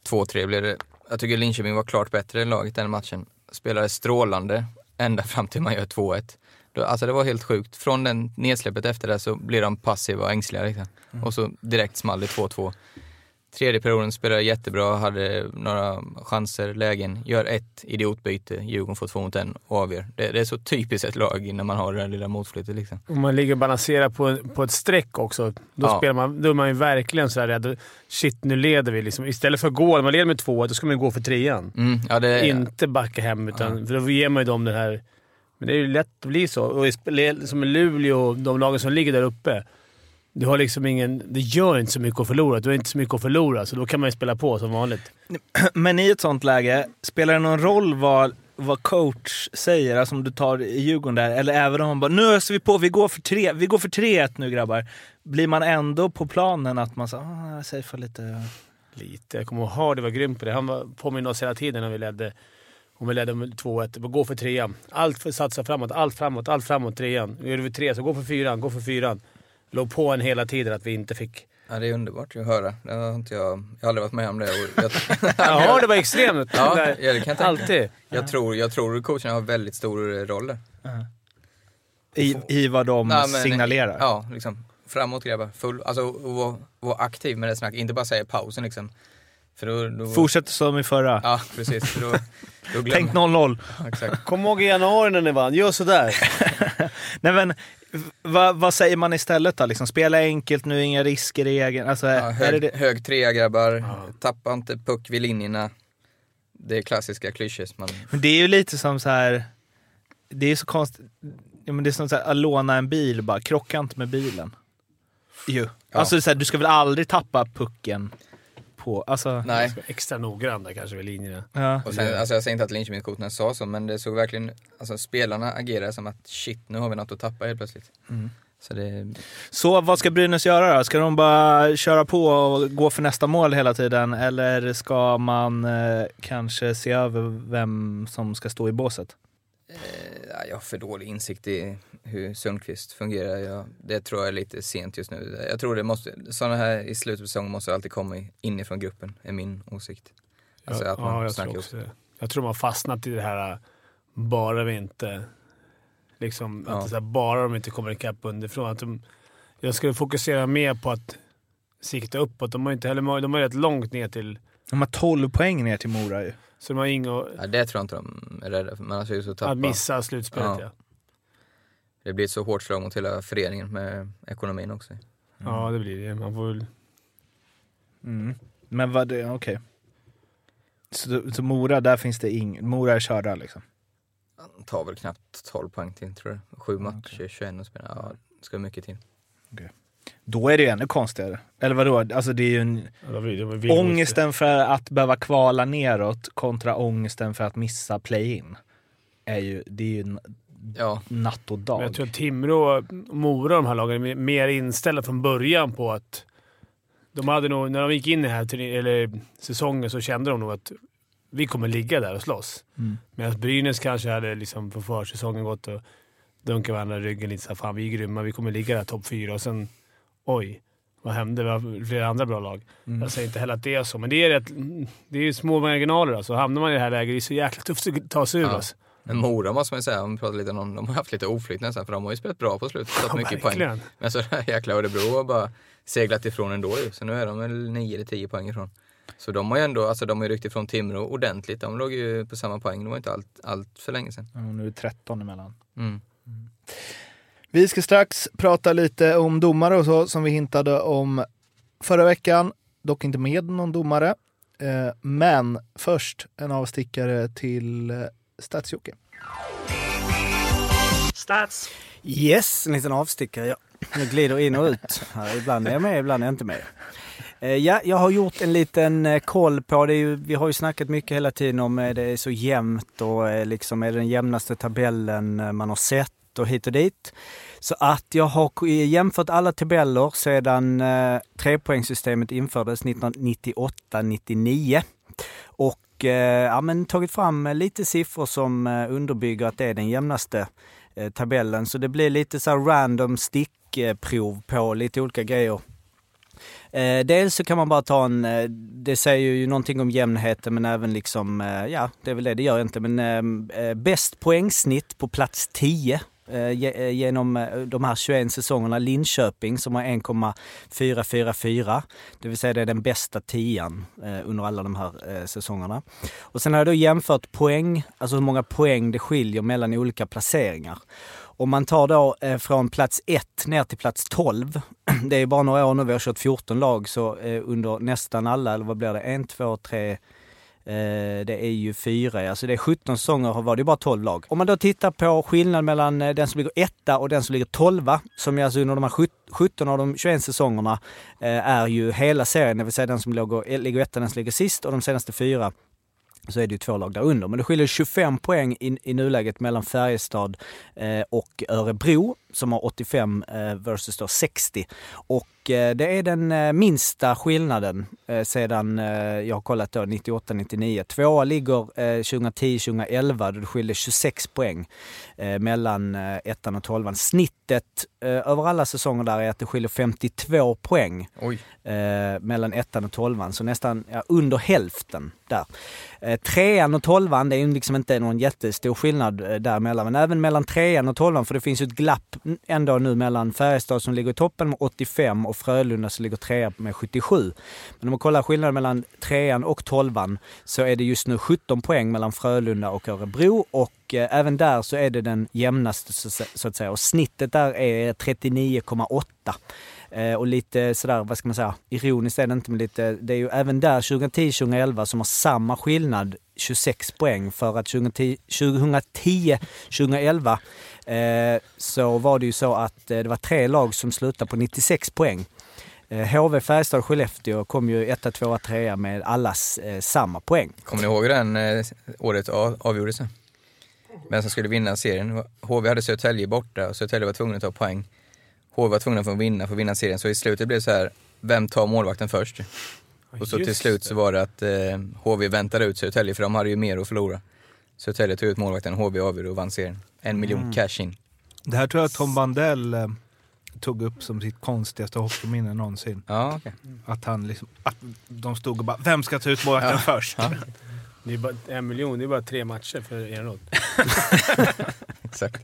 2-3 blev det. Jag tycker Linköping var klart bättre i laget den matchen. Spelade strålande ända fram till man gör 2-1. Då- Alltså det var helt sjukt. Från den nedsläppet efter det så blev de passiva och ängsliga. Liksom. Och så direkt small det 2-2. Tredje perioden spelade jättebra, hade några chanser, lägen, gör ett idiotbyte, Djurgården får två mot en och avgör. Det, det är så typiskt ett lag när man har det där lilla motflyttet liksom. Om man ligger och balanserar på, på ett streck också, då, Ja. spelar man, då är man ju verkligen så här rädd. Shit, nu leder vi. Liksom. Istället för att gå, när man leder med två, då ska man ju gå för trean. Mm, ja, det, Inte backa hem, utan, för då ger man ju dem det här... Men det är ju lätt att bli så. Och som i Luleå och de lagen som ligger där uppe. Du har liksom ingen... Det gör inte så mycket att förlora. Du har inte så mycket att förlora, så då kan man ju spela på som vanligt. Men i ett sånt läge, spelar det någon roll vad, vad coach säger? Alltså om du tar i Djurgården där, eller även om man bara nu öser vi på, vi går för tre, vi går för 3-1 nu grabbar. Blir man ändå på planen att man säger ah, jag säger för lite... Lite. Jag kommer ihåg Hardy var grym på det. Han var påminner oss hela tiden när vi ledde. Om vi ledde med 2-1. Bara Gå för trean. Allt för satsa framåt, allt framåt, allt framåt. Trean. Nu gjorde vi tre, så gå för fyran, gå för fyran. Låg på en hela tiden att vi inte fick... Ja, det är underbart att höra. Det har inte jag, jag har aldrig varit med om det. Jag, Ja, det var extremt. Ja, det kan jag tänka. Alltid. jag, tror, jag tror coacherna har väldigt stor roll där. I, I vad de Ja, men- signalerar. Ja, liksom. Framåt grabbar. Full, alltså, vara vara aktiv med det snacket. Inte bara säga pausen liksom. För då, då, Fortsätt som i förra. Ja, precis. För då, då Tänk 0-0. Ja. Kom ihåg i januari när ni vann. Gör sådär. Nej men, vad, vad säger man istället då? Liksom, spela enkelt nu, inga risker i egen... Alltså, Ja, är det hög, hög trea grabbar. Tappa inte puck vid linjerna. Det är klassiska klyschor. Man, Men det är ju lite som så här. Det är så konstigt. Ja, men det är som så här, att låna en bil bara, krocka inte med bilen. Ju. Alltså så här, du ska väl aldrig tappa pucken på... Alltså, nej. Extra noggrann där kanske vid linjerna. ja. Och sen, alltså jag säger inte att Linköpingscoacherna sa så, men det såg verkligen, alltså spelarna agerade som att shit, nu har vi något att tappa helt plötsligt. Mm. Så det, Så vad ska Brynäs göra då? Ska de bara köra på och gå för nästa mål hela tiden? Eller ska man eh, kanske se över vem som ska stå i båset? Eh, ja, jag har för dålig insikt i hur Sundqvist fungerar. Jag, det tror jag är lite sent just nu. Jag tror det måste, sådana här i slutet av säsongen måste alltid komma inifrån gruppen, är min åsikt. Alltså att man ja, jag snackar tror ihop också det. Jag tror har fastnat i det här, bara vi inte... Liksom, Ja. att det är så här, bara de inte kommer ikapp underifrån. Att de, jag skulle fokusera mer på att sikta uppåt. De har inte heller, de har rätt långt ner till... De har 12 poäng ner till Mora ju. Så de har inget att- Ja, det tror jag inte de är rädda för. Man har ju så tappa. att missa slutspelet. Ja. Ja. Det blir ett så hårt slag mot hela föreningen med ekonomin också. ja, det blir det. Man får väl... Mm. Men vad det, okej. Så, så Mora, där finns det ing, Mora är körda liksom? Han tar väl knappt 12 poäng till tror jag. Sju matcher, 21 och spela. Ja, det ska mycket till. Då är det ju ännu konstigare. Eller vadå? Alltså det är ju en, Ja, ångesten för att behöva kvala neråt kontra ångesten för att missa play-in. Är ju, det är ju Ja, natt och dag. Men jag tror att Timrå och Mora, de här lagen, är mer inställda från början på att... De hade nog, när de gick in i här eller säsongen så kände de nog att vi kommer ligga där och slåss. Mm. Medan Brynäs kanske hade liksom på försäsongen gått och dunkat varandra i ryggen lite såhär, fan vi är grymma, vi kommer ligga där topp fyra och sen oj, vad hände? Vi har flera andra bra lag. Mm. Jag säger inte heller att det är så, men det är, rätt, det är ju små marginaler. Alltså. Hamnar man i det här läget, det är så jäkla tufft att ta sig ur. Ja. Alltså. men Mora måste man ju säga, om vi pratar lite om, de har haft lite oflyt nästan för de har ju spelat bra på slutet. Ja, mycket poäng. verkligen. Men så det här jäkla Örebro har bara seglat ifrån ändå ju. Så nu är de väl 9 eller 10 poäng ifrån. Så de har ju ändå, alltså de har ju ryckt ifrån Timrå ordentligt. De låg ju på samma poäng, det var inte allt, allt för länge sedan. Ja, nu är det 13 emellan. Mm. Vi ska strax prata lite om domare och så som vi hintade om förra veckan. Dock inte med någon domare. Eh, Men först en avstickare till eh, Stadsjocke. Stats. Yes, en liten avstickare. Jag, jag glider in och ut. Ibland är jag med, ibland är jag inte med. Eh, Ja, jag har gjort en liten koll på det. ju- Vi har ju snackat mycket hela tiden om det är så jämnt och liksom är det den jämnaste tabellen man har sett och hit och dit. Så att jag har jämfört alla tabeller sedan eh, trepoängssystemet infördes 1998-99. Och eh, ja, men tagit fram lite siffror som eh, underbygger att det är den jämnaste eh, tabellen. Så det blir lite så här random stickprov på lite olika grejer. Eh, dels så kan man bara ta en, eh, det säger ju någonting om jämnheten men även liksom, eh, ja det är väl det det gör inte, men eh, eh, bäst poängsnitt på plats 10 Eh, eh, genom eh, de här 21 säsongerna. Linköping som har 1,444. Det vill säga det är den bästa tian under alla de här säsongerna. Och sen har jag då jämfört poäng, alltså hur många poäng det skiljer mellan olika placeringar. Om man tar då från plats 1 ner till plats 12, det är bara några år nu, vi har kört 14 lag, så under nästan alla, eller vad blir det, 1, 2, 3, Eh, det är ju fyra, alltså det är 17 säsonger var det ju bara 12 lag. Om man då tittar på skillnaden mellan eh, den som ligger etta och den som ligger 12, som är alltså under de här 17 av de 21 säsongerna eh, är ju hela serien, det vill säga den som ligger, ligger etta, den som ligger sist och de senaste fyra så är det ju två lag där under. Men det skiljer 25 poäng i, i nuläget mellan Färjestad eh, och Örebro som har 85 eh, versus då 60. Och eh, det är den eh, minsta skillnaden eh, sedan eh, jag har kollat då 98-99. Tvåa ligger eh, 2010-2011 då det skiljer 26 poäng mellan ettan och tolvan. Snittet över alla säsonger där är att det skiljer 52 poäng mellan ettan och tolvan, så nästan ja, under hälften där. Eh, trean och tolvan, det är ju liksom inte någon jättestor skillnad eh, däremellan, men även mellan trean och tolvan, för det finns ju ett glapp ändå nu mellan Färjestad som ligger i toppen med 85 och Frölunda som ligger trea med 77. Men om man kollar skillnaden mellan trean och tolvan så är det just nu 17 poäng mellan Frölunda och Örebro och eh, även där så är det den jämnaste så att säga och snittet där är 39,8. Eh, och lite sådär, vad ska man säga, ironiskt är det inte, men lite, det är ju även där 2010-2011 som har samma skillnad, 26 poäng, för att 2010-2011 eh, så var det ju så att eh, det var tre lag som slutade på 96 poäng. Eh, HV, Färjestad och Skellefteå kom ju etta, tvåa, trea med allas eh, samma poäng. Kommer ni ihåg hur den eh, året avgjordes? Vem som skulle vinna serien? HV hade Södertälje borta och Södertälje var tvungna att ta poäng. HV var tvungna för att vinna för att vinna serien. Så i slutet blev det så här, vem tar målvakten först? Och så till slut så var det att eh, HV väntade ut Södertälje för de hade ju mer att förlora. Södertälje tog ut målvakten, HV avgjorde och vann serien. En miljon Mm. cash in. Det här tror jag Tom Bandell eh, tog upp som sitt konstigaste hockeyminne någonsin. Ja, okej. Att, han liksom, att de stod och bara, vem ska ta ut målvakten först? Ja. Det är bara en miljon, det är bara tre matcher för Eneroth. Exakt.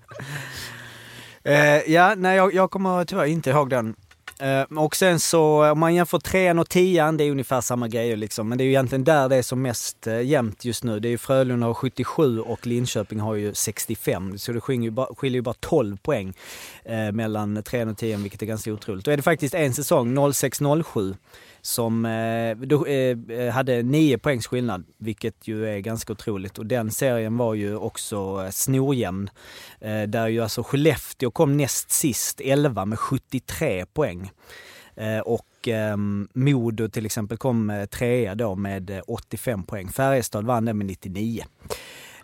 Eh, ja, nej jag, jag kommer tyvärr inte ihåg den. Eh, och sen så om man jämför trean och tian, det är ungefär samma grejer liksom. Men det är ju egentligen där det är som mest eh, jämnt just nu. Det är ju Frölunda har 77 och Linköping har ju 65. Så det skiljer ju bara, skiljer ju bara 12 poäng eh, mellan trean och tian, vilket är ganska otroligt. Då är det faktiskt en säsong, 06-07, som då, hade 9 poängs skillnad, vilket ju är ganska otroligt. Och den serien var ju också snorjämn. Där ju alltså Skellefteå kom näst sist, 11 med 73 poäng. Eh, och ehm, Modo till exempel kom eh, trea då med eh, 85 poäng. Färjestad vann den med 99.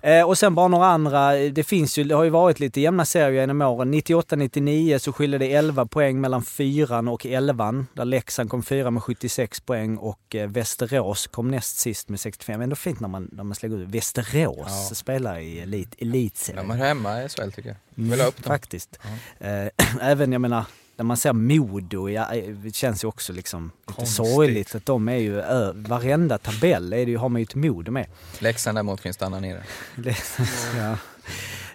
Eh, och sen bara några andra, det finns ju, det har ju varit lite jämna serier genom åren. 98-99 så skiljer det 11 poäng mellan fyran och elvan. Där Leksand kom fyra med 76 poäng och eh, Västerås kom näst sist med 65. Ändå fint när man, när man slänger ut Västerås Ja. spelar i elit, elitserien. De är hemma i SHL tycker jag. Vill ha upp dem. Faktiskt. Eh, även, jag menar, när man ser Modo, ja, eh, det känns ju också liksom lite Konstigt. sorgligt att de är ju, ö, varenda tabell är det ju, har man ju ett Modo med. Leksand däremot kan stanna nere. Ja.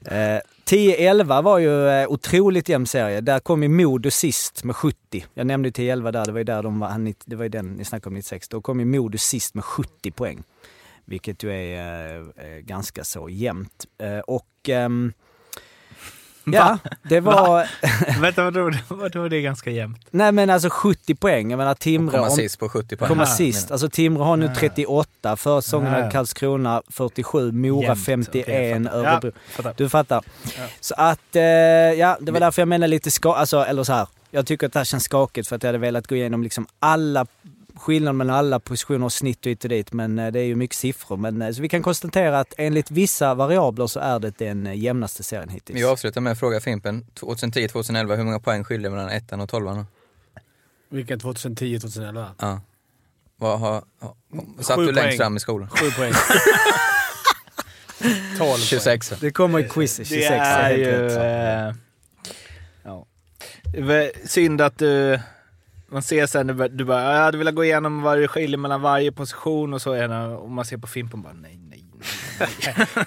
Eh, 10-11 var ju eh, otroligt jämn serie. Där kom ju Modo sist med 70. Jag nämnde 10-11 där, det var ju där de var, det var ju den ni snackade om 96. Då kom ju Modo sist med 70 poäng. Vilket ju är eh, eh, ganska så jämnt. Eh, och ehm, ja, det var... Vänta, vadå, vadå det är ganska jämnt? Nej men alltså 70 poäng. Jag menar Timrå... Komma om- sist på 70 poäng. Komma sist. Alltså Timrå har nu Ja. 38, förra säsongen Ja. hade Karlskrona 47, Mora Jämnt. 51, Okej, jag fattar. Örebro. Ja, fattar. Du fattar. Ja. Så att, eh, ja det var därför jag menar lite ska, alltså, eller så här. Jag tycker att det här känns skakigt för att jag hade velat gå igenom liksom alla skillnader mellan alla positioner och snitt och hit och dit. Men eh, det är ju mycket siffror. Men, eh, så vi kan konstatera att enligt vissa variabler så är det den eh, jämnaste serien hittills. Vi avslutar med att fråga Fimpen. 2010-2011, hur många poäng skiljer mellan ettan och tolvan? Vilken 2010-2011? Ja. Vad har, har, satt Sju du längst poäng. fram i skolan? Sju poäng. 12 26. Det kommer i quizet, 26. Det är ju... Eh, ja. Synd att du... Man ser sen, du bara, du bara jag hade velat gå igenom vad det skiljer mellan varje position och så. är det- Och man ser på Fimpen bara nej, nej,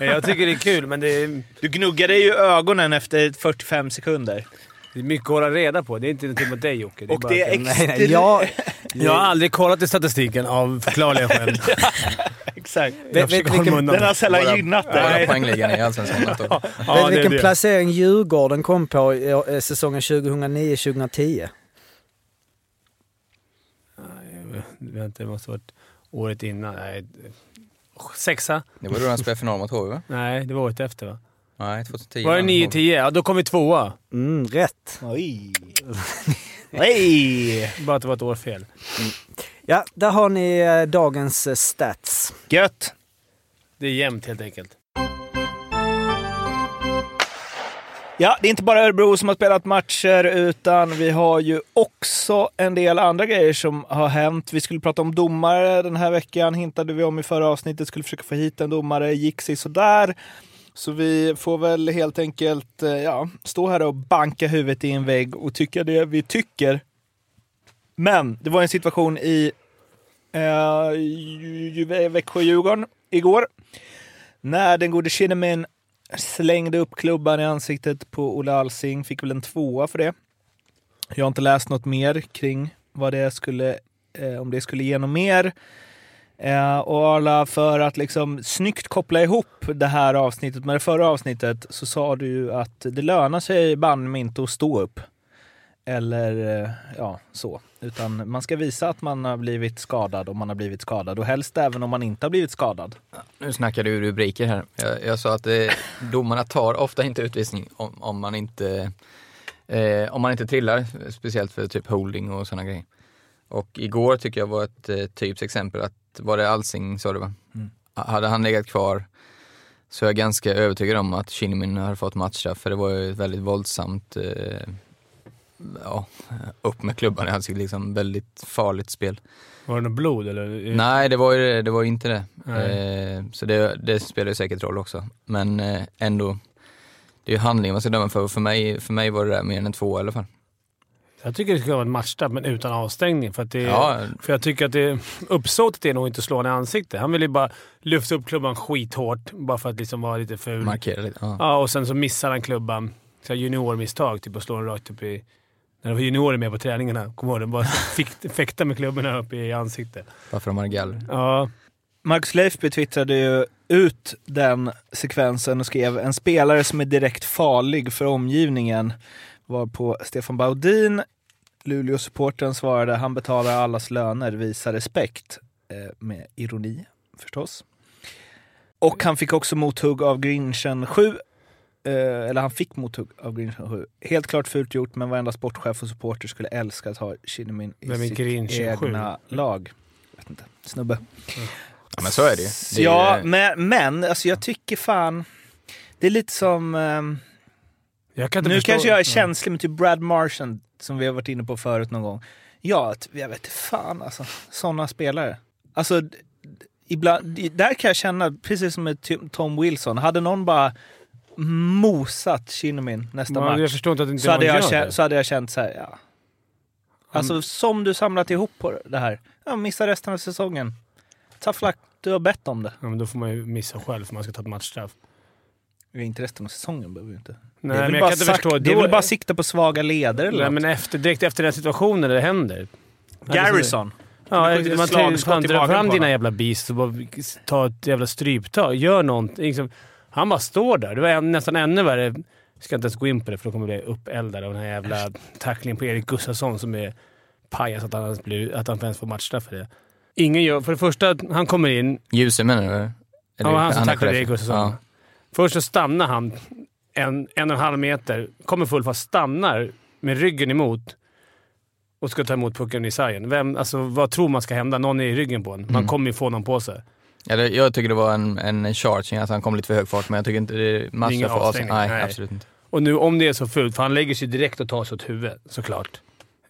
nej. Jag tycker det är kul, men det är, Du gnuggade ju ögonen efter 45 sekunder. det är mycket att hålla reda på. Det är inte någonting mot dig Jocke. Och bara det är att- Nej, nej, jag, Jag har aldrig kollat i statistiken av förklarliga skäl. Exakt. Jag vet försöker vilken-. Den har sällan gynnat dig. poängligan i Allsvenskan. Ja, vet det är vilken det. placering Djurgården kom på i säsongen 2009-2010? Vänta, det måste ha varit året innan. Nej, sexa? Det var då de spelade final mot HV va? Nej, det var året efter va? Nej, 2010. Var det vann 9-10? Ja, då kom vi tvåa. Mm, rätt. Oj. Oj. Bara att det var ett år fel. Ja, där har ni eh, dagens eh, stats. Gött. Det är jämnt helt enkelt. Ja, det är inte bara Örebro som har spelat matcher, utan vi har ju också en del andra grejer som har hänt. Vi skulle prata om domare den här veckan, hintade vi om i förra avsnittet. Skulle försöka få hit en domare, gick sig sådär. Så vi får väl helt enkelt eh, ja, stå här och banka huvudet i en vägg och tycka det vi tycker. Men det var en situation i eh, Växjö-Djurgården igår. När den gode Kinnamin slängde upp klubban i ansiktet på Olle Alsing. Fick väl en tvåa för det. Jag har inte läst något mer kring vad det skulle, eh, om det skulle ge något mer. Eh, och Arla, för att liksom snyggt koppla ihop det här avsnittet med det förra avsnittet så sa du ju att det lönar sig banne mig inte att stå upp. Eller eh, ja, så. Utan man ska visa att man har blivit skadad om man har blivit skadad och helst även om man inte har blivit skadad. Nu snackar du rubriker här. Jag, jag sa att eh, domarna tar ofta inte utvisning om, om man inte eh, om man inte trillar, speciellt för typ holding och sådana grejer. Och igår tycker jag var ett eh, exempel att, var det Alsing sa du va? Mm. Hade han legat kvar så är jag ganska övertygad om att Shinnimin hade fått matchstraff för det var ju ett väldigt våldsamt eh, ja, upp med klubban i ansiktet. Liksom väldigt farligt spel. Var det något blod eller? Nej, det var ju det var inte det. Eh, så det, det spelar ju säkert roll också. Men eh, ändå, det är ju handlingen man ska döma för. För mig, för mig var det där mer än en två i alla fall. Jag tycker det ska vara en matchstraff, men utan avstängning. För, att det, Ja. för jag tycker att det, uppsåtet är nog inte att slå honom i ansiktet. Han vill ju bara lyfta upp klubban skithårt, bara för att liksom vara lite ful. Markera lite. Ja. Ja, och sen så missar han klubban. Så juniormisstag, typ att slå den rakt upp i... När det var juniorer med på träningarna, kommer ihåg det? Bara fick, fäkta med klubborna upp i ansiktet. Bara för att de hade galler. Ja, Marcus Leifby twittrade ju ut den sekvensen och skrev en spelare som är direkt farlig för omgivningen var på Stefan Baudin. Luleå-supporten svarade han betalar allas löner, visa respekt. Eh, med ironi förstås. Och han fick också mothugg av Grinchen 7. Eh, eller han fick mothugg av Grinchen 7. Helt klart fult gjort men varenda sportchef och supporter skulle älska att ha Kinnamin i sitt Grinchen 7? egna lag. Vet inte. Snubbe. Ja, men så är det. Det är Ja, men, men alltså jag tycker fan... Det är lite som... jag kan inte nu förstå. kanske jag är känslig med typ Brad Marchand som vi har varit inne på förut någon gång. Ja, att- jag vet inte fan alltså. Sådana spelare. Alltså, ibland, där kan jag känna, precis som med Tom Wilson, hade någon bara mosat Kinnamin nästa Ja, match Jag förstår inte att inte så hade, jag känt, det. så hade jag känt så här, ja. Alltså som du samlat ihop på det här. Ja, missa resten av säsongen. Tough luck, du har bett om det. Ja, men då får man ju missa själv för man ska ta ett matchstraff. Ja, Inte resten av säsongen behöver vi inte. Nej, det är väl bara, jag kan inte sagt, förstå. det är väl bara sikta på svaga leder eller Nej, något. men efter, direkt efter den situationen det händer. Garrison. Ja, Det skjuter man tar fram dina jävla beast och bara ta ett jävla stryptag. Gör någonting. Liksom, han bara står där. Det var nästan ännu värre. Jag ska inte ens gå in på det för då kommer det bli uppeldad av den här jävla tacklingen på Erik Gustafsson som är pajas att han, ens blir, att han ens får matchstraff för det. Ingen gör... För det första, han kommer in. Ljuse menar du? Eller? Ja, han som tacklade. Erik Gustafsson. Ja. Först så stannar han en, en och en halv meter, kommer full fast, stannar med ryggen emot och ska ta emot pucken i sargen. Vem, alltså, vad tror man ska hända? Någon är i ryggen på en. Man Mm. kommer ju få någon på sig. Det, jag tycker det var en, en charging, alltså han kom lite för hög fart, men jag tycker inte det är matcher ingen för avstängning. Nej, nej. absolut inte. Och nu om det är så fult, för han lägger sig direkt och tar sig åt huvudet såklart.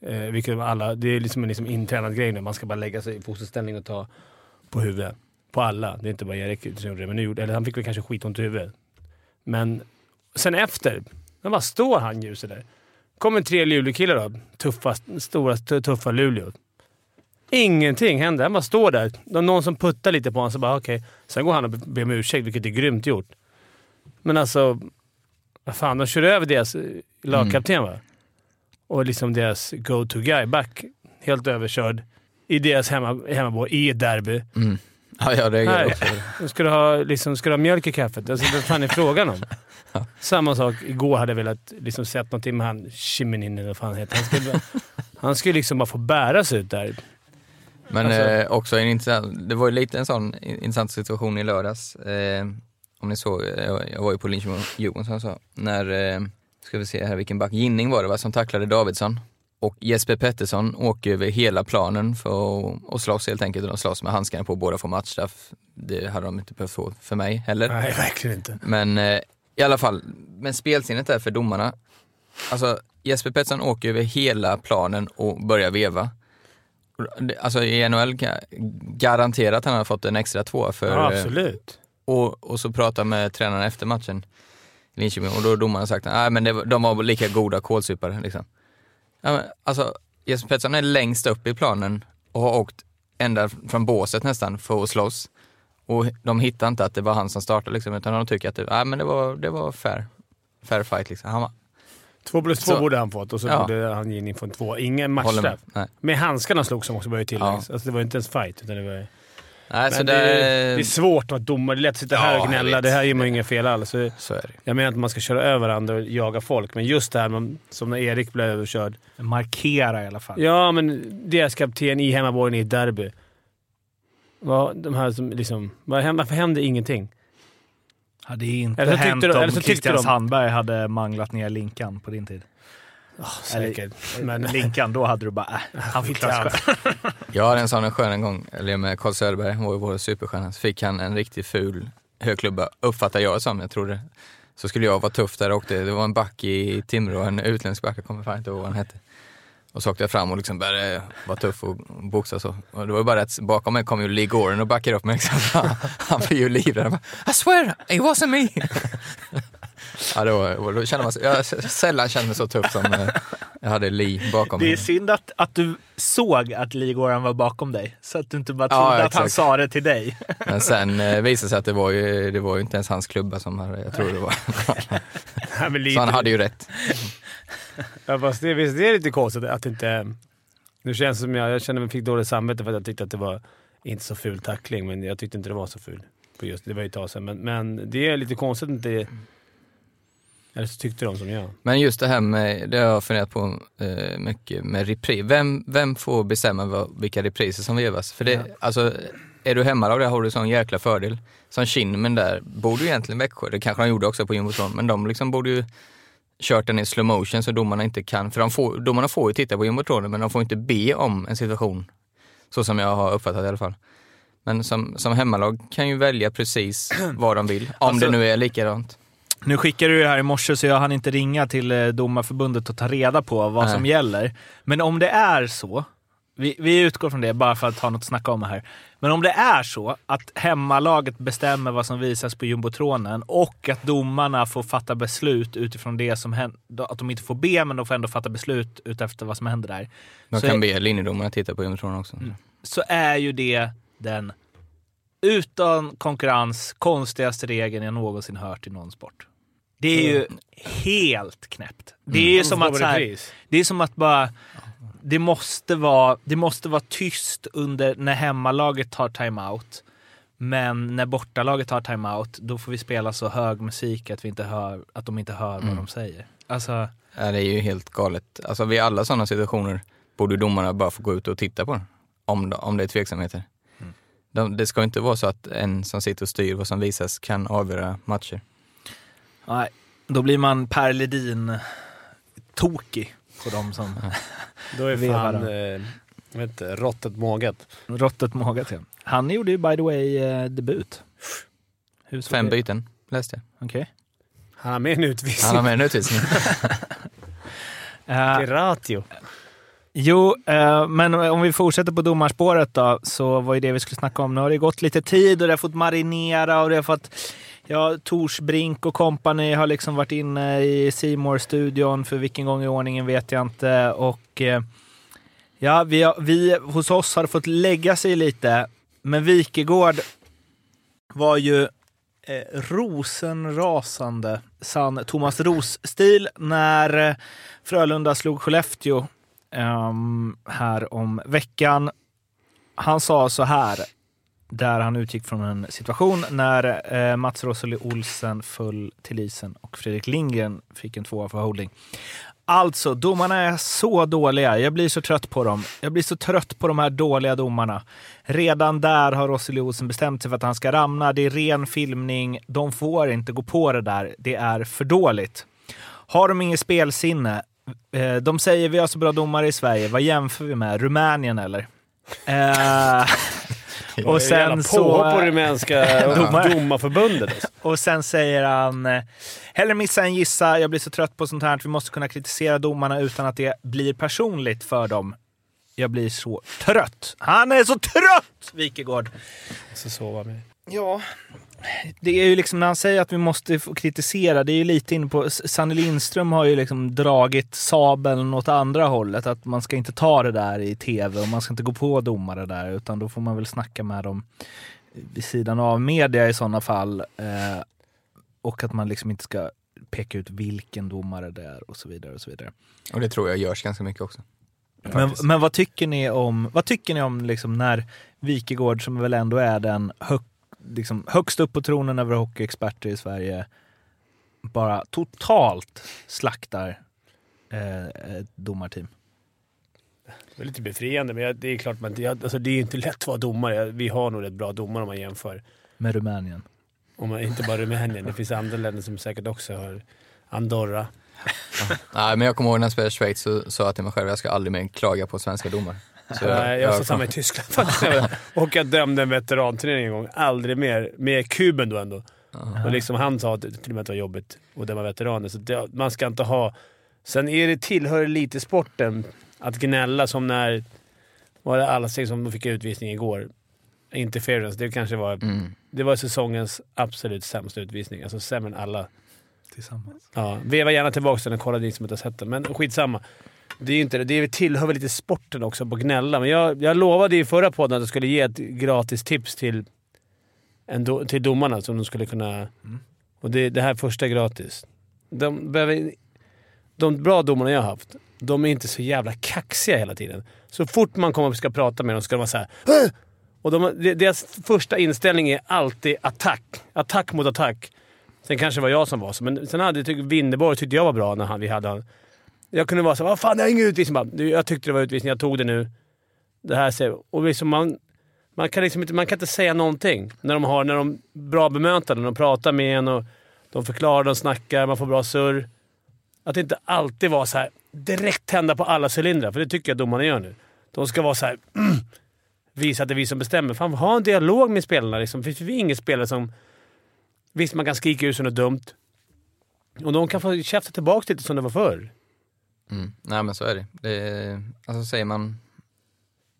Eh, vilket alla, det är liksom en liksom intränad grej nu. Man ska bara lägga sig i fosterställning och ta på huvudet. På alla. Det är inte bara Erik som gjorde det, men nu gjorde, eller han fick väl kanske skitont i huvudet. Men sen efter, då bara står han ljuset där. Kommer tre Luleå-killar då. Tuffa, stora, tu- tuffa Luleå. Ingenting händer. Han bara står där. Någon som puttar lite på honom, så bara okej. Sen går han och ber om ursäkt, vilket är grymt gjort. Men alltså, vad fan, de kör över deras eh, lagkapten va? Och liksom deras go-to-guy, back, helt överkörd i deras hemma, hemmaborg i ett derby. Mm. Ja, jag reagerar också. Ska du ha, liksom, ska du ha mjölk i kaffet? Alltså, vad fan är frågan om? Samma sak, igår hade jag velat liksom, sett någonting med han Shimininin eller vad fan heter. Han skulle, han skulle liksom bara få bäras ut där. Men Alltså- eh, också en intressant, det var ju lite en sån intressant situation i lördags. Eh, om ni såg, eh, jag, var ju på som jag sa, när, eh, ska vi se här vilken back, Ginning var det va, som tacklade Davidsson. Och Jesper Pettersson åker över hela planen för att, slåss helt enkelt. De slåss med handskarna på, båda får matchstraff. Det hade de inte behövt få för mig heller. Nej, verkligen inte. Men eh, i alla fall, men spelsinnet där för domarna. Alltså Jesper Pettersson åker över hela planen och börjar veva. Alltså i NHL kan jag garantera att han har fått en extra två för... Ja, eh, absolut. och, och så pratar med tränaren efter matchen i Linköping och då har domaren sagt att men det, de var lika goda kålsupare. Liksom. Ja, men, alltså, Jesper Pettersson är längst upp i planen och har åkt ända från båset nästan för att slåss. Och de hittar inte att det var han som startade liksom, utan de tycker att det, men det, var, det var fair. Fair fight liksom. Han Två plus två Så- borde han fått och så Ja. borde han ge in få en två. Ingen med. matchstraff. Nej. Med handskarna slog som också var ju tilläggs. Ja. Alltså, det var inte ens fight. Utan det, var... Nej, Men det, det, är, det är svårt att vara domare. Det är lätt att sitta här Ja, och jag gnälla. Det här ger man ju inga fel alls. Så så är det. Jag menar inte att man ska köra över andra och jaga folk, men just det här man, som när Erik blev överkörd. Markera i alla fall. Ja, men deras kapten i hemmaborgen i ett derby. Vad, de här som liksom, vad, varför händer ingenting? Hade inte Eller så tyckte hänt de- om eller så Christian de- Sandberg hade manglat ner Linkan på din tid. Säkert. Men Men Linkan, då hade du bara, äh, han fick sig. Jag hade en sån en skön en gång, eller med Carl Söderberg, han var ju vår superstjärna, så fick han en riktigt ful högklubba, uppfattar jag det som, jag tror det. så skulle jag vara tuff där och åkte. Det var en back i Timrå, en utländsk back, jag kommer fan inte ihåg vad han hette. Och så åkte jag fram och liksom började vara tuff och boxa så. Och det var bara att bakom mig kom ju Lee Goren och backade upp mig. Liksom. Han blev ju livrädd. I swear, it wasn't me! ja, då, då kände man jag har sällan känt mig så tuff som eh, jag hade Lee bakom Det är mig. synd att, att du såg att Ligoran var bakom dig, så att du inte bara Ja, trodde att han sa det till dig. Men sen eh, visade det sig att det var ju, det var ju inte ens hans klubba som hade, jag tror det var. Nej, Så han hade ju rätt. Ja, fast det, visst, det är lite konstigt att inte... Nu känns det som jag, jag kände mig fick dåligt samvete för att jag tyckte att det var inte så ful tackling, men jag tyckte inte det var så ful. På just, det var ju ett tag sedan, men, men det är lite konstigt att inte... Eller så tyckte de som jag. Men just det här med, det har jag funderat på eh, mycket med repris. Vem, vem får bestämma vad, vilka repriser som vevas? För det, alltså, är du hemmalag där har du sån jäkla fördel. Som Kinmen där borde ju egentligen Växjö, det kanske de gjorde också på jumbotron, men de liksom borde ju kört den i slow motion så domarna inte kan, för de får, domarna får ju titta på jumbotronen men de får inte be om en situation. Så som jag har uppfattat i alla fall. Men som, som hemmalag kan ju välja precis vad de vill, om Alltså- det nu är likadant. Nu skickade du det här i morse så jag hann inte ringa till eh, domarförbundet och ta reda på vad Nej. som gäller. Men om det är så, vi, vi utgår från det bara för att ha något att snacka om här. Men om det är så att hemmalaget bestämmer vad som visas på jumbotronen och att domarna får fatta beslut utifrån det som händer, att de inte får be men de får ändå fatta beslut utefter vad som händer där. De Så kan är- be linjedomarna titta på jumbotronen också. så är ju det den utan konkurrens konstigaste regeln jag någonsin hört i någon sport. Det är ju helt knäppt. Det är ju som att så här, det är som att bara det måste vara, det måste vara tyst under när hemmalaget tar timeout. Men när bortalaget tar timeout, då får vi spela så hög musik att, vi inte hör, att de inte hör vad de säger. Alltså, Ja, det är ju helt galet. Alltså vid alla sådana situationer borde domarna bara få gå ut och titta på den. Om, om det är tveksamheter. De, det ska inte vara så att en som sitter och styr vad som visas kan avgöra matcher. nej, då blir man Per Ledin tokig på dem som Då är fan eh, vet inte, råttet mågat. råttet magat till. Han gjorde ju by the way eh, debut. Hur såg Fem det- byten läste jag. Okej. Han har med en utvisning. Han har med en utvisning. Eh, Till Ratio. Jo, eh, men om vi fortsätter på domarspåret då, så var ju det vi skulle snacka om. Nu har det gått lite tid och det har fått marinera och det har fått... Ja, Torsbrink och kompani har liksom varit inne i simor studion för vilken gång i ordningen vet jag inte. Och eh, ja, vi, har, vi hos oss har fått lägga sig lite. Men Wikegård var ju eh, rosenrasande sann Thomas Ros-stil när eh, Frölunda slog Skellefteå ehm, här om veckan. Han sa så här, där han utgick från en situation när eh, Mats Rosalie Olsen föll till isen och Fredrik Lindgren fick en tvåa för holding. Alltså, domarna är så dåliga. Jag blir så trött på dem. Jag blir så trött på de här dåliga domarna. Redan där har Rosalie Olsen bestämt sig för att han ska ramna. Det är ren filmning. De får inte gå på det där. Det är för dåligt. Har de inget spelsinne? Eh, De säger vi har så bra domare i Sverige. Vad jämför vi med? Rumänien eller? Eh, och sen så... På rumänska domarförbundet. Alltså. Och sen säger han, eh, hellre missa än gissa, jag blir så trött på sånt här att vi måste kunna kritisera domarna utan att det blir personligt för dem. Jag blir så trött. Han är så trött, Wikegård! Så sova med. Ja, det är ju liksom när han säger att vi måste kritisera, det är ju lite inne på... Sanne Lindström har ju liksom dragit sabeln åt andra hållet. Att man ska inte ta det där i tv och man ska inte gå på domare där utan då får man väl snacka med dem vid sidan av media i sådana fall. Eh, och att man liksom inte ska peka ut vilken domare det är och så vidare. och så vidare. Och det tror jag görs ganska mycket också. Men, men vad tycker ni om, vad tycker ni om liksom när Wikegård, som väl ändå är den hög, liksom högst upp på tronen över hockeyexperter i Sverige, bara totalt slaktar eh, ett domarteam? Det är lite befriande, men jag- det är klart man, jag, alltså det är inte lätt att vara domare. Vi har nog rätt bra domare om man jämför. Med Rumänien. Om man, inte bara Rumänien. Det finns andra länder som säkert också har. Andorra. Nej, men jag kommer ihåg när jag spelade i Schweiz så sa jag till mig själv att jag ska aldrig mer klaga på svenska domare. Så jag jag sa samma i Tyskland faktiskt. Och jag dömde en veteranturnering en gång. Aldrig mer. Med kuben då ändå. Och liksom han sa att det till och med att det var jobbigt att döma veteraner. Så det, man ska inte ha... Sen är det, tillhör lite sporten att gnälla som när... Var det alla steg som fick utvisning igår? Interference, det kanske var... Mm. Det var säsongens absolut sämsta utvisning. Alltså sämre än alla. Tillsammans. Ja, veva gärna tillbaka den och kolla ni som inte har sett den. Men skitsamma. Det är inte det. Det tillhör väl lite sporten också på gnälla. Men jag, jag lovade i förra podden att jag skulle ge ett gratis tips till, en do, till domarna som de skulle kunna... Och det, det här första är gratis. De, behöver, de bra domarna jag har haft, de är inte så jävla kaxiga hela tiden. Så fort man kommer och ska prata med dem ska de vara såhär "Åh!" Och de, de- deras första inställning är alltid attack. Attack mot attack. Sen kanske det var jag som var så, men sen hade jag tyckt Winderborg tyckte jag var bra när han, vi hade han. Jag kunde vara så vad fan jag har ingen utvisning. Bara, jag tyckte det var utvisning, jag tog det nu. Det här ser Och liksom man, man, kan liksom inte, man kan inte säga någonting när de har när de bra bemötande. De pratar med en och de förklarar, de snackar, man får bra surr. Att inte alltid vara så här direkt tända på alla cylindrar, för det tycker jag domarna gör nu. De ska vara så här mm, visa att det är vi som bestämmer. Fan, ha en dialog med spelarna. Liksom. Finns det ingen spelare som... Visst, man kan skrika ut som något dumt. Och de kan få käfta tillbaka lite som det var förr. Mm. Nej men så är det. det alltså säger man,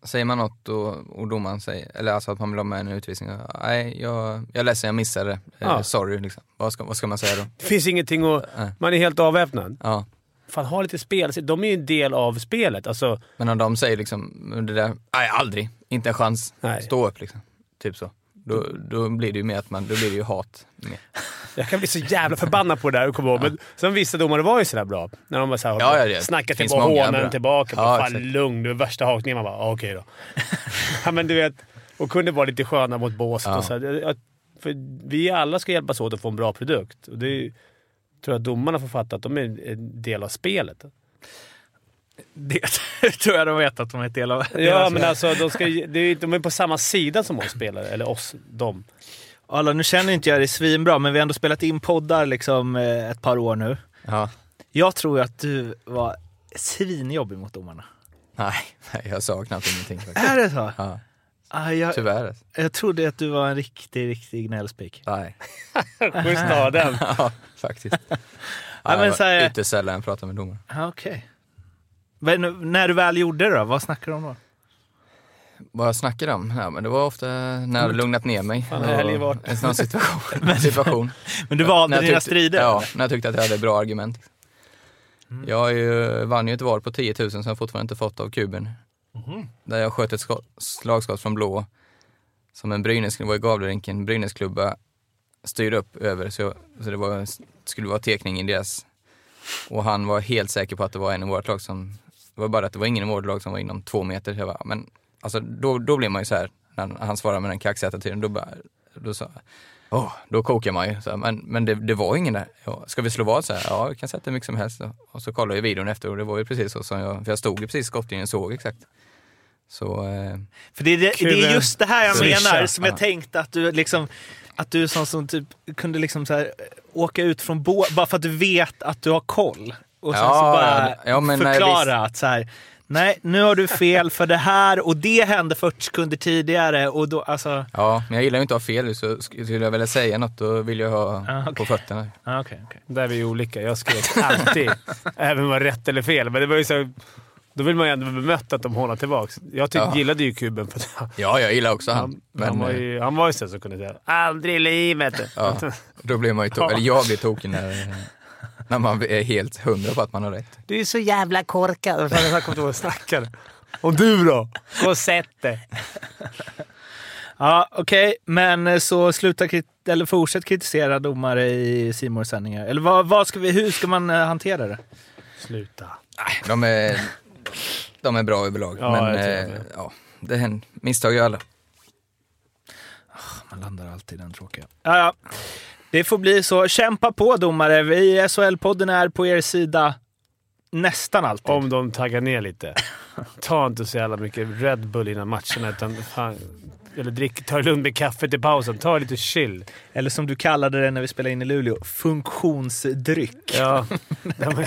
säger man något och, och domaren säger, eller alltså att man vill ha med en utvisning. Nej, jag, jag är ledsen, jag missade det. Eh, Ja. Sorry liksom. Vad ska, vad ska man säga då? Det finns ingenting. Nej. Man är helt avväpnad. Ja. Fan, ha lite spel. De är ju en del av spelet. Alltså, Men om de säger liksom, det där, nej aldrig, inte en chans, Nej. stå upp liksom. Typ så. Då, då blir det ju mer att man, då blir det ju hat. Jag kan bli så jävla förbannad på det där och komma ihåg. Men sen vissa domare var ju sådär bra. När de var såhär, Ja, ja, tillbaka, många hånade bra. tillbaka. Ja, Bara, fan exakt. lugn, du är värsta hakningen. Man bara, ah, okej då. ja, men du vet, och kunde vara lite sköna mot båset. Ja. Och så här, för vi alla ska hjälpas åt att få en bra produkt. Och det är, tror jag domarna får fatta att de är en del av spelet. Det tror jag de vet att de är ett del av. Ja, men alltså de, ska, de är på samma sida som oss spelare. Eller oss, dem. Alla, nu känner inte jag dig svinbra, men vi har ändå spelat in poddar liksom eh, ett par år nu. Ja. Jag tror att du var svinjobbig mot domarna. Nej, nej, jag sa knappt ingenting faktiskt. Är det så? Ja, Ah, jag, tyvärr. alltså. jag trodde att du var en riktig, riktig gnällspik. Nej. Schysst ha den. ja, faktiskt. Ja, men jag så här- Ytterst sällan pratar med domare. Ah, Okej. Men när du väl gjorde det då, vad snackade du om då? Vad jag snackade om? Ja, men det var ofta när jag hade lugnat ner mig. Fan, vart. En sån situation. situation. Men du valde dina tyckte- strider? Ja, när jag tyckte att jag hade bra argument. Mm. Jag ju, vann ju ett val på 10 000 som jag fortfarande inte fått av kuben. Mhm. Där jag sköt ett skott, slagskott från blå. Som en Brynäs, var i Gavlerinken, Brynäsklubba styrde upp över. Så, så det var, skulle vara tekning i deras. Och han var helt säker på att det var en i vårt lag som, det var bara att det var ingen i vårt lag som var inom två meter. Så jag bara, men alltså då, då blir man ju så här när han svarar med den kaxiga attityden, då bara, då sa jag, Åh, då kokar man ju. Så här, men men det, det var ingen där. Ja, ska vi slå vad? Så här, ja, vi kan sätta hur mycket som helst. Och så kollade jag videon efter och det var ju precis så som jag, för jag stod ju precis i skottlinjen och såg exakt. Så, eh, För det, är det, det är just det här jag Swisha. menar, som jag Ja. tänkte att du liksom att du är sån som typ kunde liksom så här, åka ut från båt bara för att du vet att du har koll. Och sen Ja, så bara ja, men nej, förklara att så här, nej nu har du fel för det här och det hände 40 sekunder tidigare och då alltså... ja, men jag gillar ju inte att ha fel så sk- skulle jag vilja säga något då vill jag ha Ah, okej. på fötterna. Ah, okay, okay. Där är vi olika. Jag skrek alltid, även om det var rätt eller fel. Men det var ju så, då vill man ju ändå bli bemött att de hånar tillbaka. Jag tyck, Ja. gillade ju kuben för att Ja, jag gillar också han. han, Men han, var ju, han var ju så som kunde säga “Aldrig i livet”. ja, då blir man ju to- eller jag blir tokig när, när man är helt hundra på att man har rätt. Du är så jävla korkad. Jag kommer inte ihåg och snackade. Och du då? Gå och sätt dig. Ja, okej, men eh, så sluta krit- eller fortsätt kritisera domare i simor sändningar Eller vad, vad ska vi, hur ska man eh, hantera det? Sluta. De är, de är bra överlag, Ja, men eh, det. ja, det händer. Misstag gör alla. Man landar alltid i den tråkiga. Ja, ja. Det får bli så. Kämpa på domare. Vi i SHL-podden är på er sida nästan alltid. Om de taggar ner lite. Ta inte så jävla mycket Red Bull innan matcherna, utan fan, eller drick, ta det lugnt med kaffet i pausen. Ta lite chill. Eller som du kallade det när vi spelade in i Luleå, funktionsdryck. Ja. En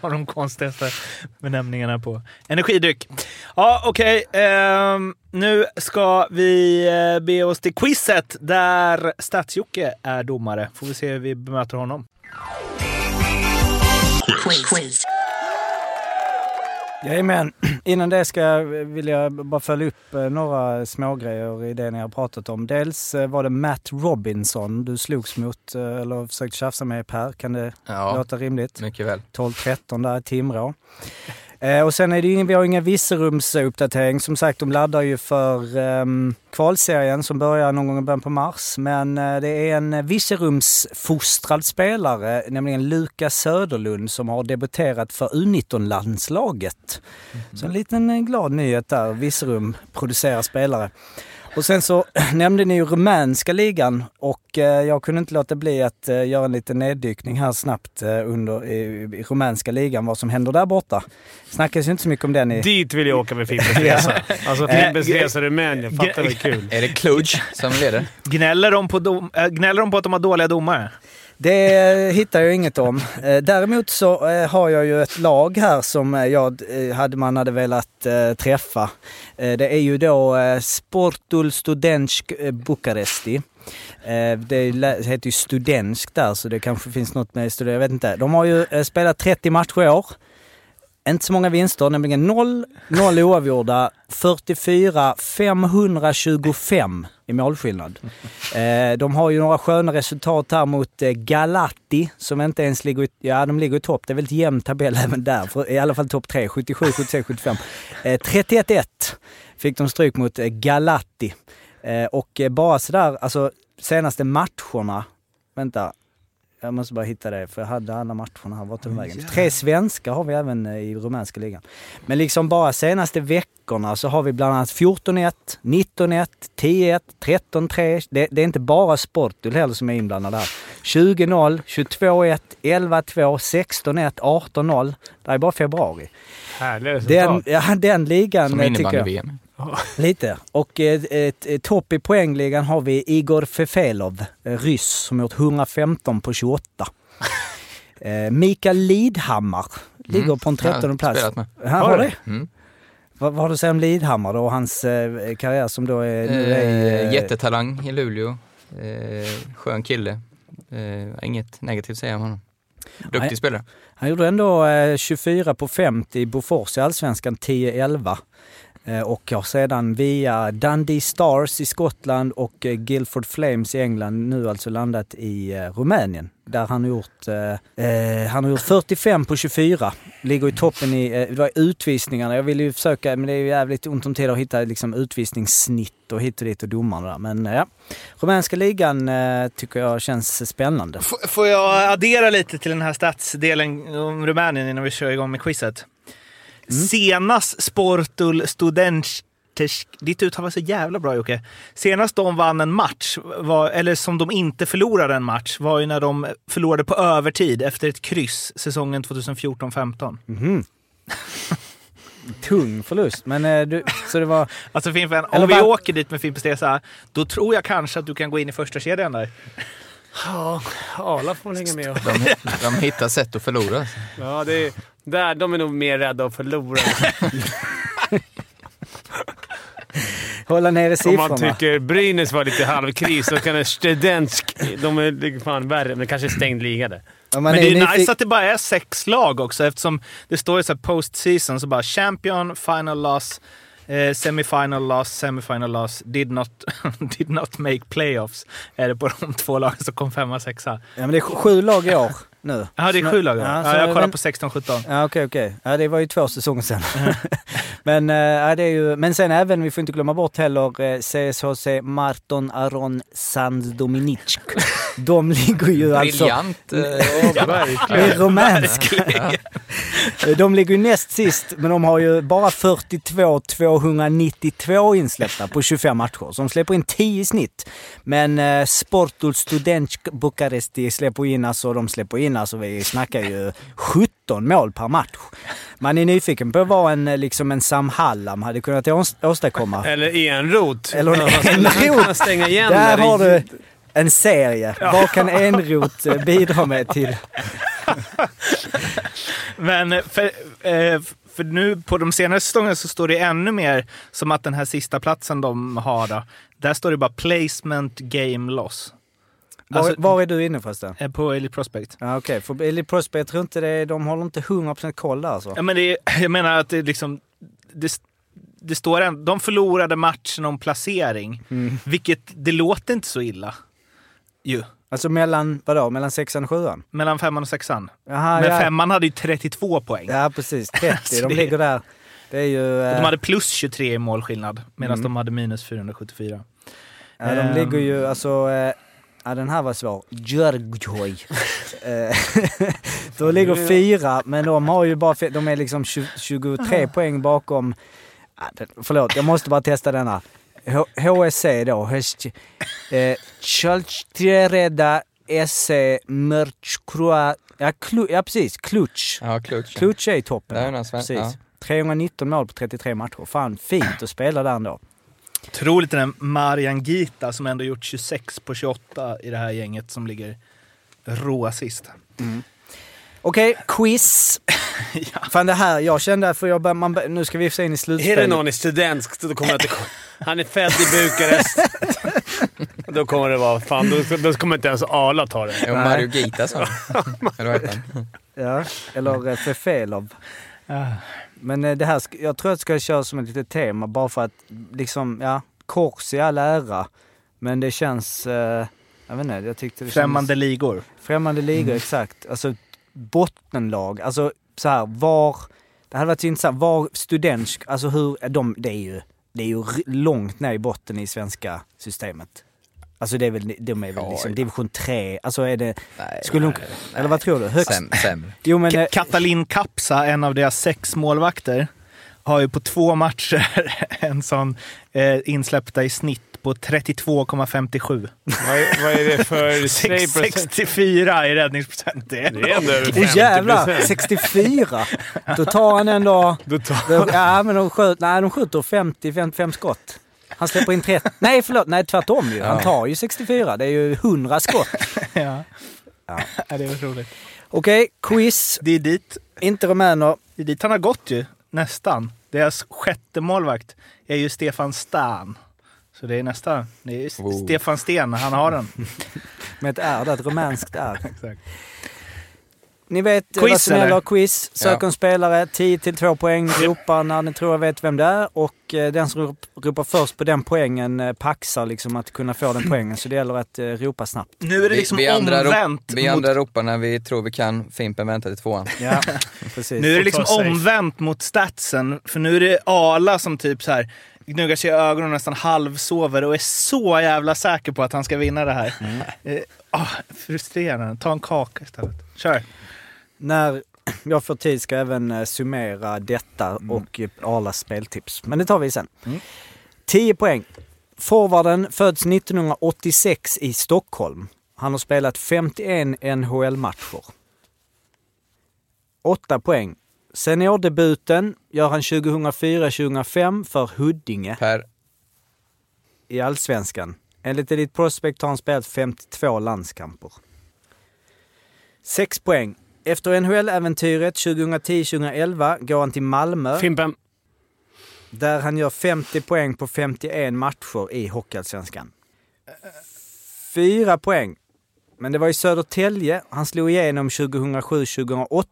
av de konstigaste benämningarna på energidryck. Ja, okej. ehm, nu ska vi eh, be oss till quizet där Stats-Jocke är domare. Får vi se hur vi bemöter honom. Jajamän. Innan det ska jag, vill jag bara följa upp eh, några smågrejer i det ni har pratat om. Dels eh, var det Matt Robinson du slogs mot eh, eller försökte tjafsa med Per. Kan det Ja, låta rimligt? mycket väl. 12-13 där i Timrå. Eh, och sen är det ju ingen, vi har ingen Virserumsuppdatering. Som sagt, de laddar ju för eh, kvalserien som börjar någon gång i början på mars. Men eh, det är en Visserumsfostrad spelare, nämligen Lukas Söderlund, som har debuterat för U19-landslaget. Så en liten eh, glad nyhet där. Visserum producerar spelare. Och sen så nämnde ni ju rumänska ligan och eh, jag kunde inte låta bli att eh, göra en liten neddykning här snabbt eh, under i, i rumänska ligan, vad som händer där borta. Snackas ju inte så mycket om den i... Dit vill jag åka med Fimpens Resa. Alltså Fimpens Resa Rumänien. Fattar vad kul. Är det Cluj som leder? Gnäller de, på dom, äh, gnäller de på att de har dåliga domare? Det hittar jag inget om. Eh, däremot så eh, har jag ju ett lag här som eh, jag hade, man hade velat träffa. Det är ju då Sportul Studensk Bukaresti. Det heter ju Studensk där så det kanske finns något med student, jag vet inte. De har ju spelat 30 matcher i år. Inte så många vinster, nämligen 0, 0 oavgjorda, 44, 525 i målskillnad. Eh, de har ju några sköna resultat här mot eh, Galati som inte ens ligger i, ja de ligger i topp. Det är väldigt jämn tabell även där. För, I alla fall topp 3, 77, 76, 75. Eh, 31-1 fick de stryk mot eh, Galati. Eh, och bara sådär, alltså senaste matcherna, vänta, jag måste bara hitta det för jag hade alla matcherna här. Vart tog vägen? Tre svenskar har vi även eh, i rumänska ligan. Men liksom bara senaste veckorna så har vi bland annat 14-1, 19-1, 10-1, 13-3. Det, det är inte bara Sportul heller som är inblandad här. 20-0, 22-1, 11-2, 16-1, 18-0. Det är bara februari. Härliga Den, resultat. ja, den ligan Som eh, tycker jag. innebandy-VM. Lite. Och eh, topp i poängligan har vi Igor Fefelov, eh, ryss, som gjort 115 på 28. eh, Mikael Lidhammar ligger Mm, på en jag har 13 plats. spelat med. Ja, har det? Mm. Vad, vad har du att säga om Lidhammar då och hans eh, karriär som då är... Nu är Eh, jättetalang i Luleå. Eh, skön kille. Eh, inget negativt att säga om honom. Duktig Nej. spelare. Han gjorde ändå eh, 24 på 50 i Bofors i Allsvenskan 10-11. Eh, och har sedan via Dundee Stars i Skottland och eh, Guildford Flames i England nu alltså landat i eh, Rumänien. Där han har gjort, eh, han har gjort 45 på 24. Ligger i toppen i, eh, det var utvisningarna. Jag vill ju försöka, men det är ju jävligt ont om tid att hitta liksom, utvisningssnitt och hit och dit och domarna där. Men ja, rumänska ligan eh, tycker jag känns spännande. F- får jag addera lite till den här statsdelen om Rumänien innan vi kör igång med quizet? Senast Sportul Studensk ditt uttal var så jävla bra Jocke. Senast de vann en match, var, eller som de inte förlorade en match, var ju när de förlorade på övertid efter ett kryss säsongen 2014-15. Mhm. Tung förlust, men eh, du, så det var... Alltså Fimpen, Eller om vi va- åker dit med Fimpens Resa, då tror jag kanske att du kan gå in i första kedjan där. Ja, Arla får hänga med. De, de hittar sätt att förlora. Ja, det är, där, de är nog mer rädda att förlora. Hålla nere Om siffrorna. man tycker Brynäs var lite halvkris så kan det Studensk... De är fan värre, men det kanske är stängd liga där. Om Men det är nice att det bara är sex lag också eftersom det står ju så här post season så bara champion, final loss, eh, semifinal loss, semifinal loss, did not, did not make playoffs. Är det på de två lagen som kom femma, sexa. Ja, men det är sju lag i år nu. Ja, det är sju lag. Ja, Ja, jag kollar på 16-17. Ja, okej, okej. Ja, det var ju två säsonger sedan. men, eh, ja, det är ju, men sen även, vi får inte glömma bort heller eh, CSHC Marton Aron San Dominic. De ligger ju alltså... Briljant. Eh, Det är romansk. De ligger ju näst sist, men de har ju bara 42 292 insläppta på 25 matcher. Så de släpper in 10 i snitt. Men eh, Sportul Studensk Bukaresti släpper in, alltså de släpper in in. Alltså vi snackar ju 17 mål per match. Man är nyfiken på vad en, liksom en Sam Hallam hade kunnat ås- åstadkomma. Eller enrot. Eller en Man enrot. kan stänga igen Där det. har du en serie. Vad kan Enrot eh, bidra med till... Men för, eh, för nu på de senaste säsongerna så står det ännu mer som att den här sista platsen de har då, där står det bara placement game loss. Var, Alltså- var är du inne förresten? Eh, På Elite Prospect. Ja, Okej, för Elite Prospect, jag tror inte det, de håller inte 100% koll där alltså. Ja, men det, jag menar att det liksom... Det, det står en, de förlorade matchen om placering, Mm. vilket det låter inte så illa. Ju. Alltså mellan, vadå, mellan sexan och sjuan? Mellan femman och sexan. Jaha, Men ja. femman hade ju 32 poäng. Ja, precis. 30. Alltså, de det- ligger där. Det är ju... eh, De hade plus 23 i målskillnad, medan Mm. de hade minus 474. ja, de ehm. ligger ju, alltså... eh, Ja, den här var svår. Djurgoj. Eh, de ligger fyra, men de har ju bara... De är liksom 20, 23 poäng bakom... Förlåt, jag måste bara testa denna. HSC då. Eh, Chaltreda SC Mörchkroa... Ja, ja, precis. Klutch. Ja, klutch. Klutch är i toppen. Precis. ja. 319 mål på 33 matcher. Fan, fint att spela där ändå. Otroligt den där Marian Gita som ändå gjort 26 på 28 i det här gänget som ligger råsist. Okej, quiz. Fan det här, jag kände för jag bör, man, bör- nu ska vi få in i Är slutspelet. det någon i studentsk då kommer jag inte... Han är född i Bukarest. då kommer det vara... Fan, då, då kommer inte ens Arla ta det. Jo, Mario Gita sa Eller vad heter han? Ja, eller eh, Fefelov. Men eh, det här, jag tror att jag ska köra som ett litet tema bara för att liksom, ja, kors i all ära. Men det känns, eh, jag vet inte, jag tyckte det Främmande kändes... ligor. Främmande ligor, exakt. Alltså bottenlag, alltså så här, var, det hade varit så intressant, var studentsk, alltså hur, de, det är ju, det är ju långt ner i botten i svenska systemet. Alltså det är väl, de är väl Ja, liksom ja. division 3, alltså är det, Nej, skulle de, nej, eller vad tror du? Högst? Säm, sämre. Jo men, eh, Ka- Katalin Kapsa, en av deras sex målvakter, har ju på två matcher en sån eh, insläppta i snitt på 32,57. Vad är, vad är det för... Sex- 64 i räddningsprocent. Det är ändå över 50 Åh jävlar! 64! Då tar han ändå... Då tar... Då, ja men de skjuter, nej, de skjuter 50-55 skott. Han släpper in 30. Nej förlåt, nej tvärtom ju. Han tar ju 64. Det är ju 100 skott. ja. Ja. det är roligt. Okej, quiz. Det är dit, Inte rumäner. det är dit han har gått ju, nästan. Deras sjätte målvakt är ju Stefan Stan. Så det är nästa. Det är Wow. Stefan Sten, han har den. Med ett R, ett rumänskt R. Exakt. Ni vet eh, Quiz, vad som eller? gäller. Quiz. Sök Ja. en spelare, 10 till 2 poäng. Ropar när ni tror jag vet vem det är. Och eh, den som rop- ropar först på den poängen eh, paxar liksom att kunna få den poängen. Så det gäller att eh, ropa snabbt. Nu är det liksom vi, vi andra, omvänt. rop, vi mot, andra ropar när vi tror vi kan. Fimpen väntar till tvåan. Ja, precis. nu är det liksom omvänt mot statsen. För nu är det Ala som typ så här gnuggar sig i ögonen och nästan halvsover och är så jävla säker på att han ska vinna det här. Eh, ah, frustrerande. Ta en kaka istället. Kör. När jag får tid ska jag även eh, summera detta och eh, Arlas speltips. Men det tar vi sen. 10 poäng. Forwarden föds 1986 i Stockholm. Han har spelat 51 NHL-matcher. 8 poäng. Seniordebuten gör han 2004-2005 för Huddinge Per, i Allsvenskan. Enligt Elite Prospect har han spelat 52 landskamper. 6 poäng. Efter NHL-äventyret 2010-2011 går han till Malmö Fimpen. där han gör 50 poäng på 51 matcher i Hockeyallsvenskan. 4 poäng. Men det var i Södertälje han slog igenom 2007-2008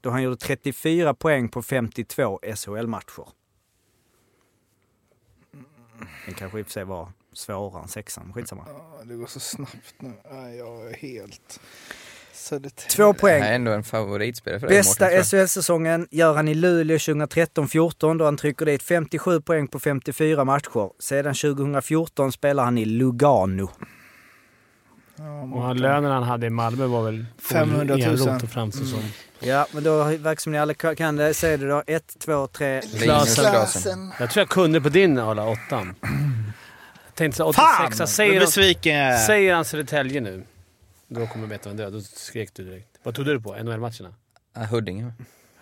då han gjorde 34 poäng på 52 SHL-matcher. Den kanske i och för sig var svårare än sexan, skitsamma. Det går så snabbt nu. Jag är helt... Södertälje. Två det poäng. här är ändå en favoritspelare för dig Bästa. SHL-säsongen gör han i Luleå 2013-14 då han trycker dit 57 poäng på 54 matcher. Sedan 2014 spelar han i Lugano. Och han, lönen han hade i Malmö var väl 500 000. enrot och som. Ja, men då verkar som ni alla kan det. Säger du då 1, 2, 3. Linus Klasen. Jag tror jag kunde på din Arla, åttan. Jag tänkte så Fan! 86 Vad säger, han, säger han Södertälje nu, då kommer jag veta vem det är. Då skrek du direkt. Vad tog du på? NHL-matcherna? Ja, Huddinge.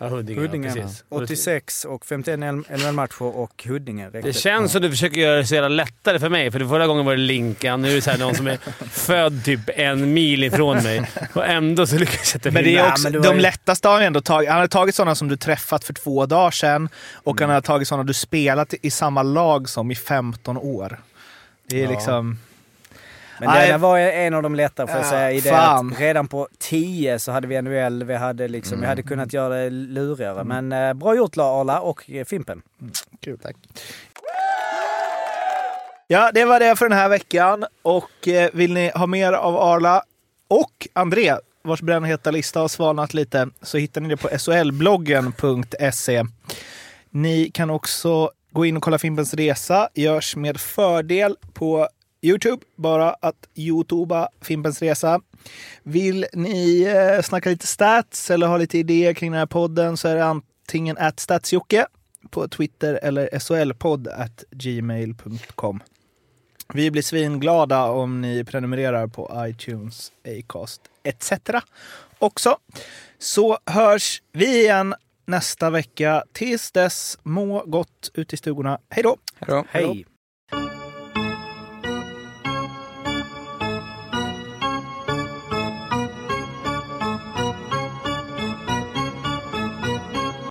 Ja, Huddinge. Huddinge. Ja, precis. Och det- 86 och 51 NHL-matcher och Huddinge. räckte. Det känns som du försöker göra det så jävla lättare för mig. För förra gången var det Linkan, nu är det så här någon som är född typ en mil ifrån mig. Och ändå så lyckas jag inte Men det är också, du de ju- lättaste har han ändå tagit. Han har tagit sådana som du träffat för två dagar sedan och han har tagit sådana du spelat i samma lag som i 15 år. Det är Ja. liksom... Men Nej. den var en av de lättare får jag Ja, säga. I det fan. att redan på 10 så hade vi NHL, vi hade, liksom, vi hade kunnat göra det lurigare. Men eh, bra gjort Arla och Fimpen. Kul, tack. Ja, det var det för den här veckan. Och eh, vill ni ha mer av Arla och André, vars brännheta lista har svalnat lite, så hittar ni det på solbloggen.se. Ni kan också gå in och kolla Fimpens Resa. Görs med fördel på Youtube. Bara att youtuba Fimpens Resa. Vill ni eh, snacka lite stats eller ha lite idéer kring den här podden så är det antingen att statsjocke på Twitter eller solpodd at gmail.com. Vi blir svinglada om ni prenumererar på iTunes, Acast etc. också. Så hörs vi igen nästa vecka. Tills dess, må gott ute i stugorna. Hej då! Hej då. Hej!